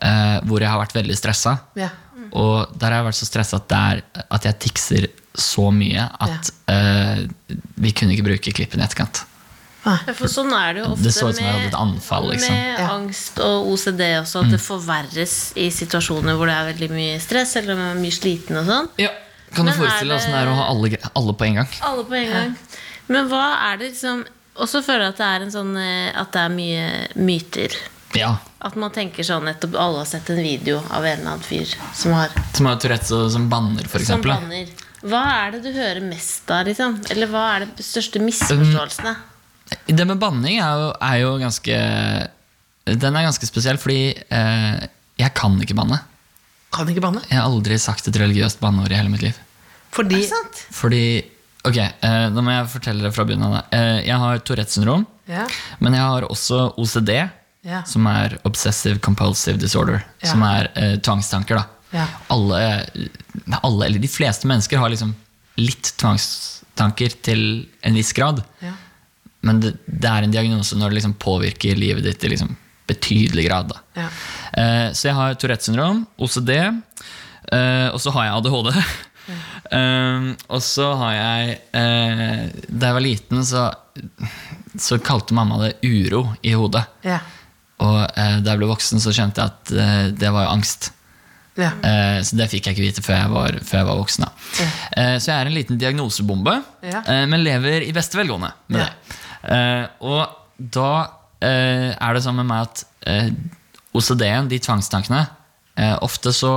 eh, Hvor jeg har vært veldig stressa. Ja. Og der har jeg vært så stressa at, det er- at jeg tikser så mye at eh, vi kunne ikke bruke klippen i etterkant. Ja, For sånn er det jo ofte Det så ut som jeg hadde et anfall, liksom. med Ja. angst og OCD også, at det forverres i situasjoner hvor det er veldig mye stress eller man er mye sliten og sånn. Ja, Kan du forestille deg åssen det er å ha alle, alle på en gang? Alle på en gang. Men hva er det liksom Og så føler jeg at det er en sånn eh, At det er mye myter. Ja. At man tenker sånn nettopp Alle har sett en video av en eller annen fyr som har Som har Tourettes og som banner, f.eks. som banner. Hva er det du hører mest av, liksom? Eller hva er de største misforståelsene? Det med banning er jo, er jo ganske Den er ganske spesiell, fordi eh, jeg kan ikke banne. Kan ikke banne. Jeg har aldri sagt et religiøst banneord i hele mitt liv. Fordi Fordi Ok, eh, nå må jeg fortelle det fra begynnelsen. Eh, jeg har Tourettes syndrom, Ja. men jeg har også OCD, Ja. som er Obsessive Compulsive Disorder. Ja. Som er eh, tvangstanker. da. Ja. Alle, alle, eller de fleste mennesker har liksom litt tvangstanker til en viss grad. Ja. Men det, det er en diagnose når det liksom påvirker livet ditt i liksom betydelig grad. Ja. Eh, så jeg har Tourettes syndrom, OCD, eh, og så har jeg ADHD. (laughs) Eh, og så har jeg Da jeg var liten, så, så kalte mamma det uro i hodet. Ja. Og da jeg ble voksen, så skjønte jeg at det var jo angst. Ja. Så det fikk jeg ikke vite før jeg var, før jeg var voksen. Ja. Så jeg er en liten diagnosebombe, Ja. men lever i beste velgående med Ja. det. Og da er det sånn med meg at eh, OCD-en, de tvangstankene, eh, ofte så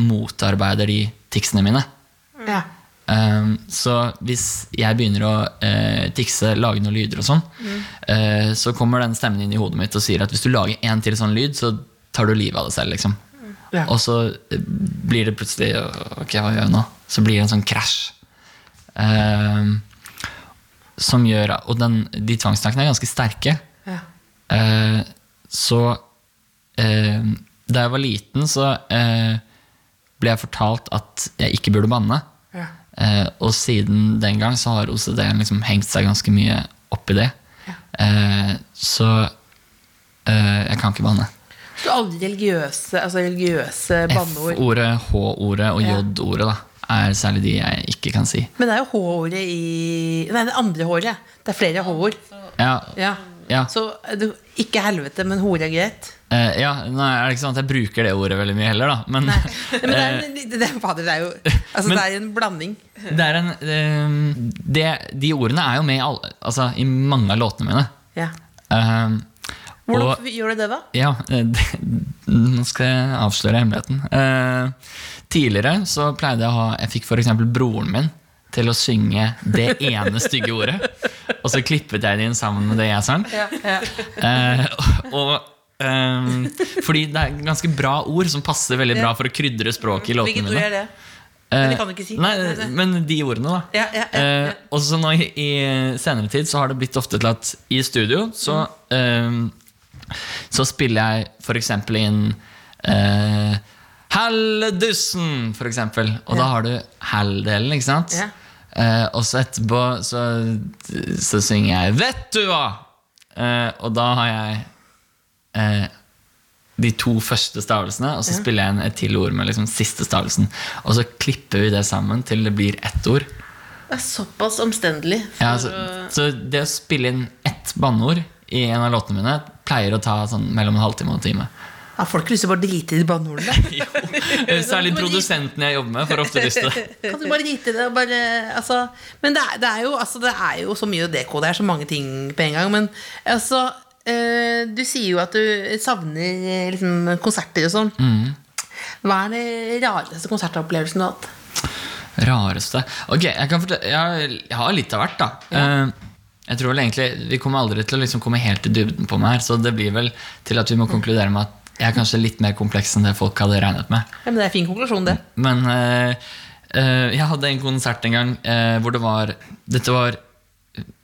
motarbeider de ticsene mine. Ja. Um, så hvis jeg begynner å uh, tikse, lage noen lyder og sånn, eh, så kommer den stemmen inn i hodet mitt og sier at hvis du lager en til sånn lyd, så tar du livet av deg selv. liksom. Ja. Og så eh, blir det plutselig Ok, hva gjør jeg nå? Så blir det en sånn krasj. Um, som gjør Og den, de tvangstankene er ganske sterke. Ja. Eh, så eh, Da jeg var liten, så eh, ble jeg fortalt at jeg ikke burde banne. Ja. Eh, og siden den gang så har OCD-en liksom hengt seg ganske mye opp i det. Eh, så eh, jeg kan ikke banne. Så alle religiøse, altså religiøse banneord F-ordet, H-ordet og J-ordet da, er særlig de jeg ikke kan si. Men det er jo H-ordet i Nei, det andre håret. Det er flere H-ord. Ja, Ja. Ja. Så du, ikke helvete, men hore er greit. eh, ja nei, er det ikke sånn at jeg bruker det ordet veldig mye heller, da. Men, Nei, men det er, (laughs) det, det, fader, det er jo (laughs) Altså, Men- det er en blanding. det er en, eh, det, de ordene er jo med i, alle, altså, i mange av låtene mine. Ja. Uh, Hvordan og- gjør du det, da? Ja, eh, (laughs) det, nå skal jeg avsløre hemmeligheten. Eh, tidligere så pleide jeg å ha Jeg fikk f.eks. broren min til å synge det ene stygge ordet. Og så klippet jeg det inn sammen med det jeg sang. Ja, ja. Eh, og um, Fordi det er ganske bra ord som passer veldig bra for å krydre språket i låtene Hvilket ord er det? Men det kan du ikke si. Nei, men de ordene, da. Ja, ja, ja, ja. Eh, og så nå i, senere tid så har det blitt ofte til at i studio så, um, så spiller jeg f.eks. inn uh, Halledussen, for eksempel. Og da har du hall-delen, ikke sant? Ja. Eh, og så etterpå så, så synger jeg 'Vet du hva?' Eh, og da har jeg eh, de to første stavelsene, og så spiller jeg inn et til ord med liksom siste stavelsen. Og så klipper vi det sammen til det blir ett ord. Det er såpass omstendelig. Ja, så, så det å spille inn ett banneord i en av låtene mine pleier å ta sånn mellom en halvtime og en time. Har folk lyst til å bare drite i de banneordene? (laughs) Særlig produsenten jeg jobber med, får ofte lyst til det. Kan du bare drite i det? Bare, altså, men det er, det, er jo, altså, det er jo så mye å. Det er så mange ting på en gang. Men altså, eh, du sier jo at du savner eh, liksom, konserter og sånn. Hva er det rareste konsertopplevelsen du har hatt? Rareste Ok, jeg kan Jeg, har litt av hvert, da. Eh, jeg tror vel egentlig Vi kommer aldri til å liksom komme helt i dybden på meg her, så det blir vel til at vi må konkludere med at jeg er kanskje litt mer kompleks enn det folk hadde regnet med. Ja, men det er en fin konklusjon, det. Men uh, uh, jeg hadde en konsert en gang uh, hvor det var Dette var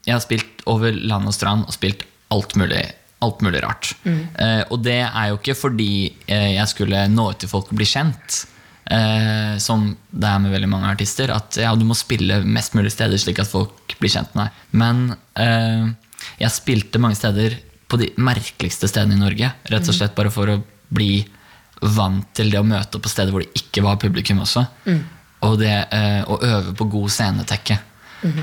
Jeg har spilt over land og strand og spilt alt mulig, alt mulig rart. Eh, og det er jo ikke fordi jeg skulle nå ut til folk og bli kjent. Eh, som det er med veldig mange artister. At ja, du må spille mest mulig steder slik at folk blir kjent med deg. Men eh, jeg spilte mange steder på de merkeligste stedene i Norge. Rett og slett bare for å bli vant til det å møte opp på steder hvor det ikke var publikum også. Og det eh, å øve på god scenetekke.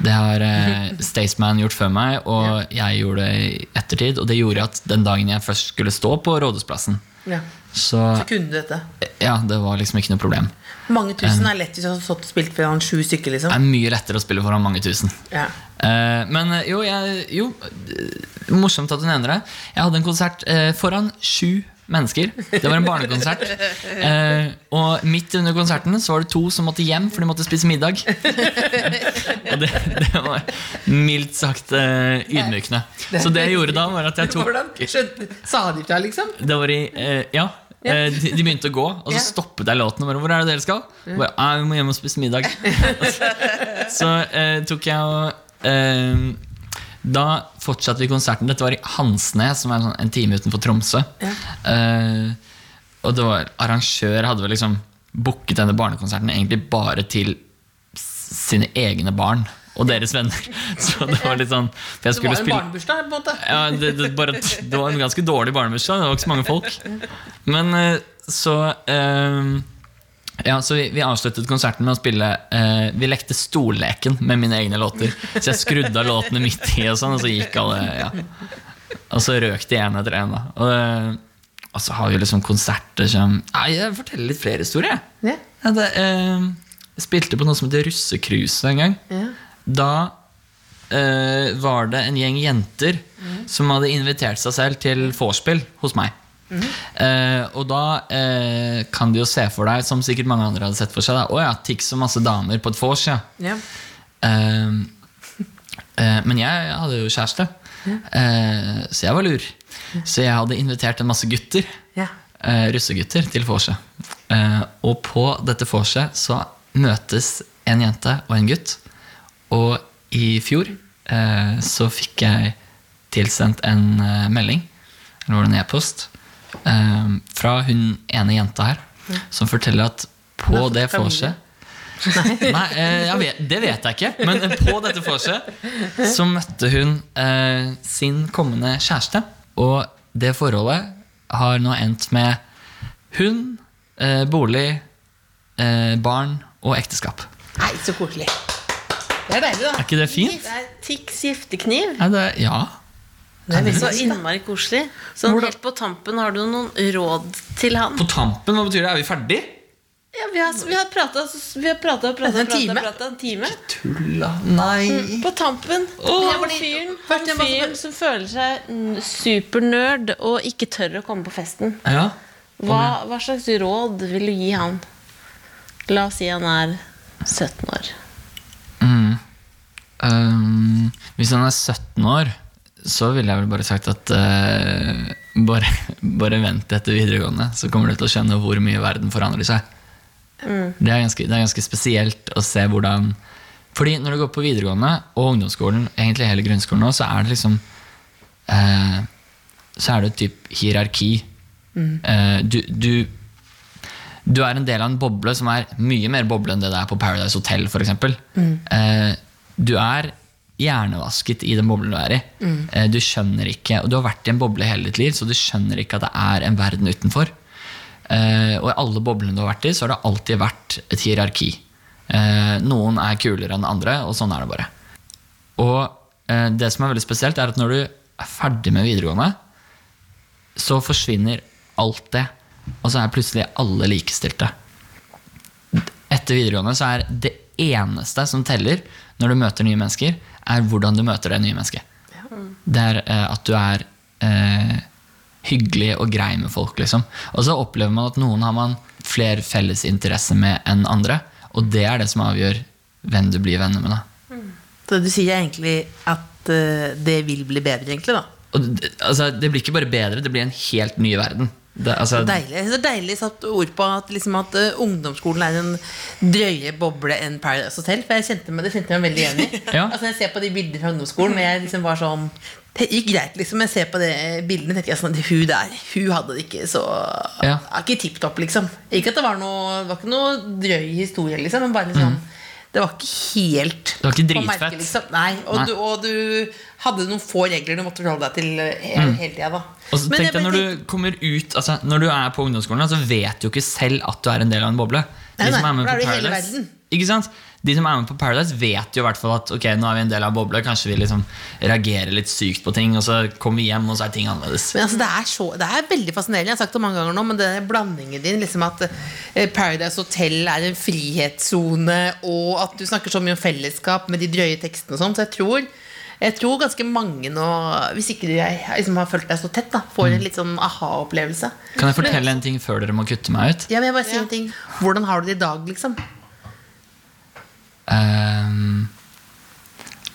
Det har eh, Staysman gjort før meg, og jeg gjorde det i ettertid. Og det gjorde at den dagen jeg først skulle stå på Rådhusplassen, Ja. så Så kunne du dette. ja, det var liksom ikke noe problem. Mange tusen er lett hvis du har stått og spilt foran sju stykker. Det liksom er mye lettere å spille foran mange tusen. ja. Eh, men eh, jo, jeg, jo morsomt at du nevner det. Jeg hadde en konsert eh, foran sju mennesker. Det var en barnekonsert. Eh, og midt under konserten så var det to som måtte hjem, for de måtte spise middag. og det, det var mildt sagt eh, ydmykende. Så det jeg gjorde da, var at jeg tok Hvordan skjønte, Sa de fra, liksom? Det var i eh, Ja. Eh, de, de begynte å gå, og så stoppet jeg låten. Og bare, 'Hvor er det dere skal?' Bare, «Nei, 'Vi må hjem og spise middag'. (laughs) så eh, tok jeg og eh, Da fortsatte vi konserten. Dette var i Hansnes, som er sånn en time utenfor Tromsø. Eh, og det var, arrangør hadde vel liksom booket denne barnekonserten egentlig bare til sine egne barn og deres venner. (laughs) Så det var litt sånn Det var en spille barnebursdag, på en måte. ja, det, det, bare, det var en ganske dårlig barnebursdag. Det var ikke så mange folk. Men eh, så eh, Ja, så vi, vi avsluttet konserten med å spille eh, Vi lekte stolleken med mine egne låter. Så jeg skrudde av låtene midt i, og sånn, og så gikk alle ja. Og så røk de én etter én. Og, og så har vi liksom konserter som Nei, jeg forteller litt flere historier. jeg. Ja. Det, eh, jeg spilte på noe som heter Russekruse en gang. Ja. Da eh, var det en gjeng jenter som hadde invitert seg selv til vorspiel hos meg. Eh, og da eh, kan du jo se for deg, som sikkert mange andre hadde sett for seg, å ja, tikk så masse damer på et vors, ja. Ja. Eh, eh, men jeg hadde jo kjæreste, eh, så jeg var lur. Så jeg hadde invitert en masse gutter, Ja. eh, russegutter, til vorset. Eh, og på dette vorset så møtes en jente og en gutt. Og i fjor eh, så fikk jeg tilsendt en melding, eller var det en e-post, eh, fra hun ene jenta her, som forteller at på det vorset Nei, (laughs) eh, vet, det vet jeg ikke. Men på dette vorset så møtte hun eh, sin kommende kjæreste. Og det forholdet har nå endt med hund, eh, bolig, eh, barn og ekteskap. Nei, så koselig. Det er deilig, da. Er ikke det fint? Det er Tix giftekniv. Ja. Det, ja. Det er Så innmari koselig. Sånn helt på tampen, har du noen råd til han? På tampen, hva betyr det? Er vi ferdig? Ja, vi har, vi har prata Vi har prata og prata En time. Ikke tull, da. Nei. På tampen. han fyren, fyr som føler seg mm, supernerd og ikke tør å komme på festen. Ja. Hva, hva slags råd vil du gi han? La oss si han er 17 år. Mm. Um, hvis han er 17 år, så ville jeg vel bare sagt at uh, bare, (laughs) bare vent etter videregående, så kommer du til å skjønne hvor mye verden forandrer seg. Det, er ganske, det er ganske spesielt å se hvordan Fordi når du går på videregående og ungdomsskolen, egentlig hele grunnskolen også, så er det liksom uh, Så er det et typ hierarki. Eh, du, du du er en del av en boble som er mye mer boble enn det det er på Paradise Hotel f.eks. Eh, du er hjernevasket i den boblen du er i. Mm. du skjønner ikke, og du har vært i en boble hele ditt liv, så du skjønner ikke at det er en verden utenfor. Eh, og i alle boblene du har vært i, så har det alltid vært et hierarki. Eh, noen er kulere enn andre, og sånn er det bare. Og eh, det som er veldig spesielt, er at når du er ferdig med videregående, så forsvinner alt det. Og så er plutselig alle likestilte. Etter videregående så er det eneste som teller når du møter nye mennesker, er hvordan du møter det nye mennesket. Det er eh, at du er eh, hyggelig og grei med folk, liksom. Og så opplever man at noen har man flere felles interesser med enn andre. Og det er det som avgjør hvem du blir venner med. da. Så du sier egentlig at uh, det vil bli bedre, egentlig, da. Det, altså, det blir ikke bare bedre, det blir en helt ny verden. Det, altså, Deilig. Synes det er deilig satt ord på at, liksom, at uh, ungdomsskolen er en drøye boble enn Paradise Hotel. For jeg kjente meg, det kjente jeg meg veldig igjen i. (laughs) Ja. altså, jeg ser på de bildene fra ungdomsskolen, men jeg liksom var sånn Det gikk greit, liksom. Jeg ser på de bildene tenker jeg sånn at Hun der, hun hadde det ikke så Ja. Ikke tipp topp, liksom. Ikke at det var noe Det var ikke noe drøy historie, liksom, men bare liksom Det var ikke helt Det var ikke dritfett. liksom. Nei, og, Nei. Du, og du hadde noen få regler du måtte forholde deg til hele, hele tida. da. Og så tenkte tenk jeg deg når du kommer ut altså, Når du er på ungdomsskolen, så vet du jo ikke selv at du er en del av en boble. Nei, som nei, med for da på er du hele verden. Ikke sant? De som er med på Paradise, vet jo i hvert fall at ok, nå er vi en del av bobla. Kanskje vi liksom reagerer litt sykt på ting, og så kommer vi hjem, og så er ting annerledes. Men altså, det, er så, det er veldig fascinerende. Jeg har sagt det mange ganger nå, men den blandingen din, liksom at eh, Paradise Hotel er en frihetssone, og at du snakker så mye om fellesskap med de drøye tekstene og sånn, så jeg tror jeg tror ganske mange nå, hvis ikke du jeg, liksom har følt deg så tett, da, får Mm. en litt sånn aha-opplevelse. Kan jeg fortelle en ting før dere må kutte meg ut? Ja, men jeg bare sier en ting Hvordan har du det i dag, liksom? Ehm,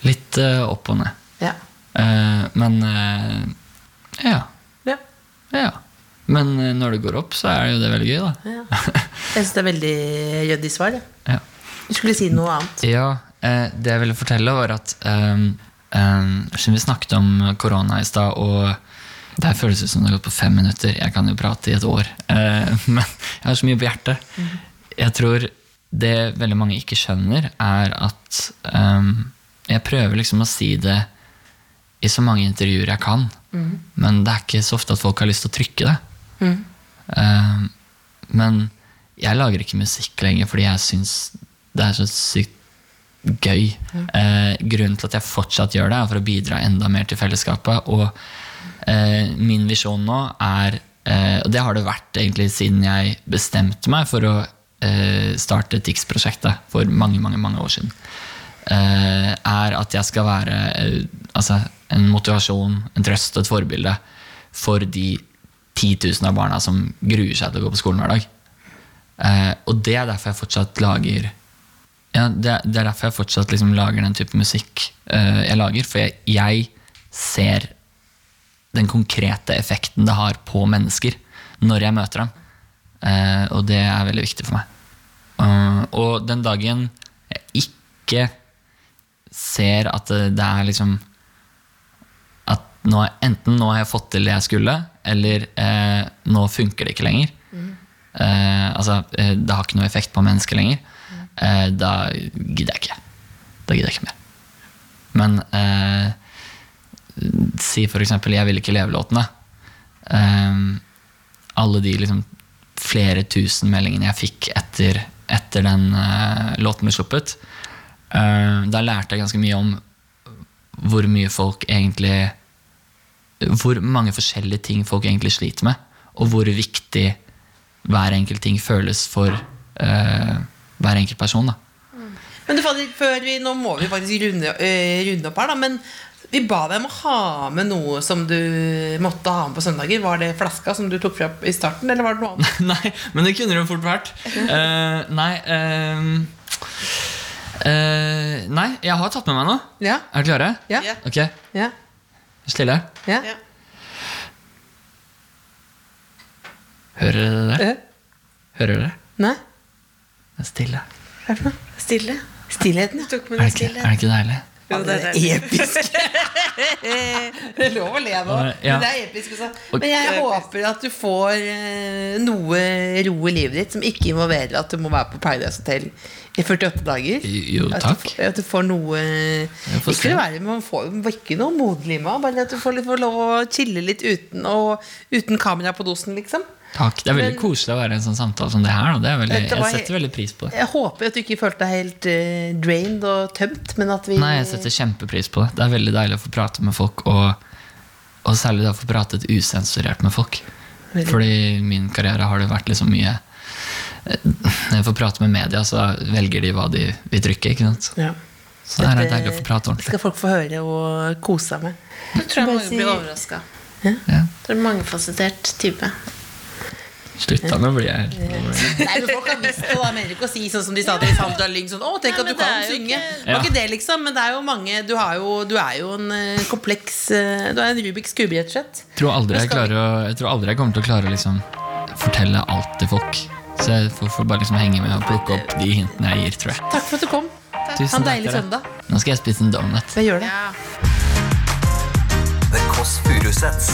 litt eh, opp og ned. Ja. Eh, men eh, ja. ja. Ja. Men eh, når det går opp, så er det jo det veldig gøy, da. Jeg syns det er veldig ryddig svar. Ja. Ja. Du skulle si noe annet. Ja, eh, det jeg ville fortelle var at um, um, Siden vi snakket om korona i stad, og det her føles ut som det har gått på fem minutter. Jeg kan jo prate i et år. eh, (laughs) men jeg har så mye på hjertet. Jeg tror det veldig mange ikke skjønner, er at um, jeg prøver liksom å si det i så mange intervjuer jeg kan. Men det er ikke så ofte at folk har lyst til å trykke det. Um, men jeg lager ikke musikk lenger fordi jeg syns det er så sykt gøy. Eh, grunnen til at jeg fortsatt gjør det, er for å bidra enda mer til fellesskapet. Og uh, min visjon nå er uh, Og det har det vært egentlig siden jeg bestemte meg for å eh, starte TIX-prosjektet for mange, mange, mange år siden. Eh, er at jeg skal være eh, altså, en motivasjon, en trøst og et forbilde for de 10 000 av barna som gruer seg til å gå på skolen hver dag. Og det er derfor jeg fortsatt lager ja, det, er- er derfor jeg fortsatt liksom lager den type musikk jeg lager. For jeg, jeg ser den konkrete effekten det har på mennesker når jeg møter dem. Eh, og det er veldig viktig for meg. Eh, og den dagen jeg ikke ser at det, er liksom At nå, enten nå har jeg fått til det jeg skulle, eller eh, nå funker det ikke lenger. Eh, altså, eh, det har ikke noe effekt på mennesker lenger. Eh, da gidder jeg ikke. Da gidder jeg ikke mer. Men eh, si eksempel 'Jeg vil ikke leve'-låtene. Alle de liksom flere tusen meldingene jeg fikk etter, etter den uh, låten ble sluppet, Uh, da lærte jeg ganske mye om hvor mye folk egentlig Hvor mange forskjellige ting folk egentlig sliter med, og hvor viktig hver enkelt ting føles for uh, hver enkelt person. da. Men du, før vi, Nå må vi faktisk runde, runde opp her, da. Men vi ba deg om å ha med noe som du måtte ha med på søndager. Var det flaska som du tok fra i starten, eller var det noe annet? (laughs) nei, men det kunne det fort vært. Uh, nei uh, uh, Nei, jeg har tatt med meg noe. Ja? Er dere klare? Ja? Ok, Ja? stille. ja. Ja. Hører dere det? Øh, Hører dere? Nei? Det er stille. Hva er det for noe? Stille. Stillheten, ja. Er det ikke, er det, ikke deilig? Jo, det er (laughs) episk. det er lov å le nå. Ja. Men det er episk også. Men jeg håper at du får eh, noe ro i livet ditt som ikke involverer at du må være på Paradise Hotel i 48 dager. Jo, At du, takk. får- at du får noe får Ikke være, man får ikke noe moderlig med Bare at du får, får lov å chille litt uten, og, uten kamera på dosen, liksom. Takk. Det er veldig Men- koselig å være i en sånn samtale som det her. Det er veldig, jeg setter veldig pris på det. Jeg håper at du ikke følte deg helt uh, drained og tømt, men at vi Nei, jeg setter kjempepris på det. Det er veldig deilig å få prate med folk, og, og særlig da få pratet usensurert med folk. Veldig. Fordi i min karriere har det vært liksom mye eh, Når jeg får prate med media, så velger de hva de vil trykke. ikke sant? ja. Så det er deilig å få prate ordentlig. skal folk få høre og kose seg med. Jeg tror jeg mange blir overraska. Ja. Det er mangefasettert type. Slutt da, nå blir jeg Nei, men folk har visst det, da. Mener ikke å si sånn som de sa til Sandra Lyng. Sånn, å, tenk Nei, at du kan synge. ikke- Det var ikke det, liksom. Men det er jo mange Du, har jo, du er jo en eh, kompleks eh, Du er en Rubiks kube, rett og slett. tror aldri jeg, klarer å, jeg tror aldri jeg kommer til å klare å liksom fortelle alt til folk. Så jeg får, får bare liksom henge med og plukke opp de hintene jeg gir, tror jeg. Takk for at du kom. Ha Tusen en deilig søndag. Nå skal jeg spise en donut. Jeg gjør det. Ja. The Kåss Furuseths.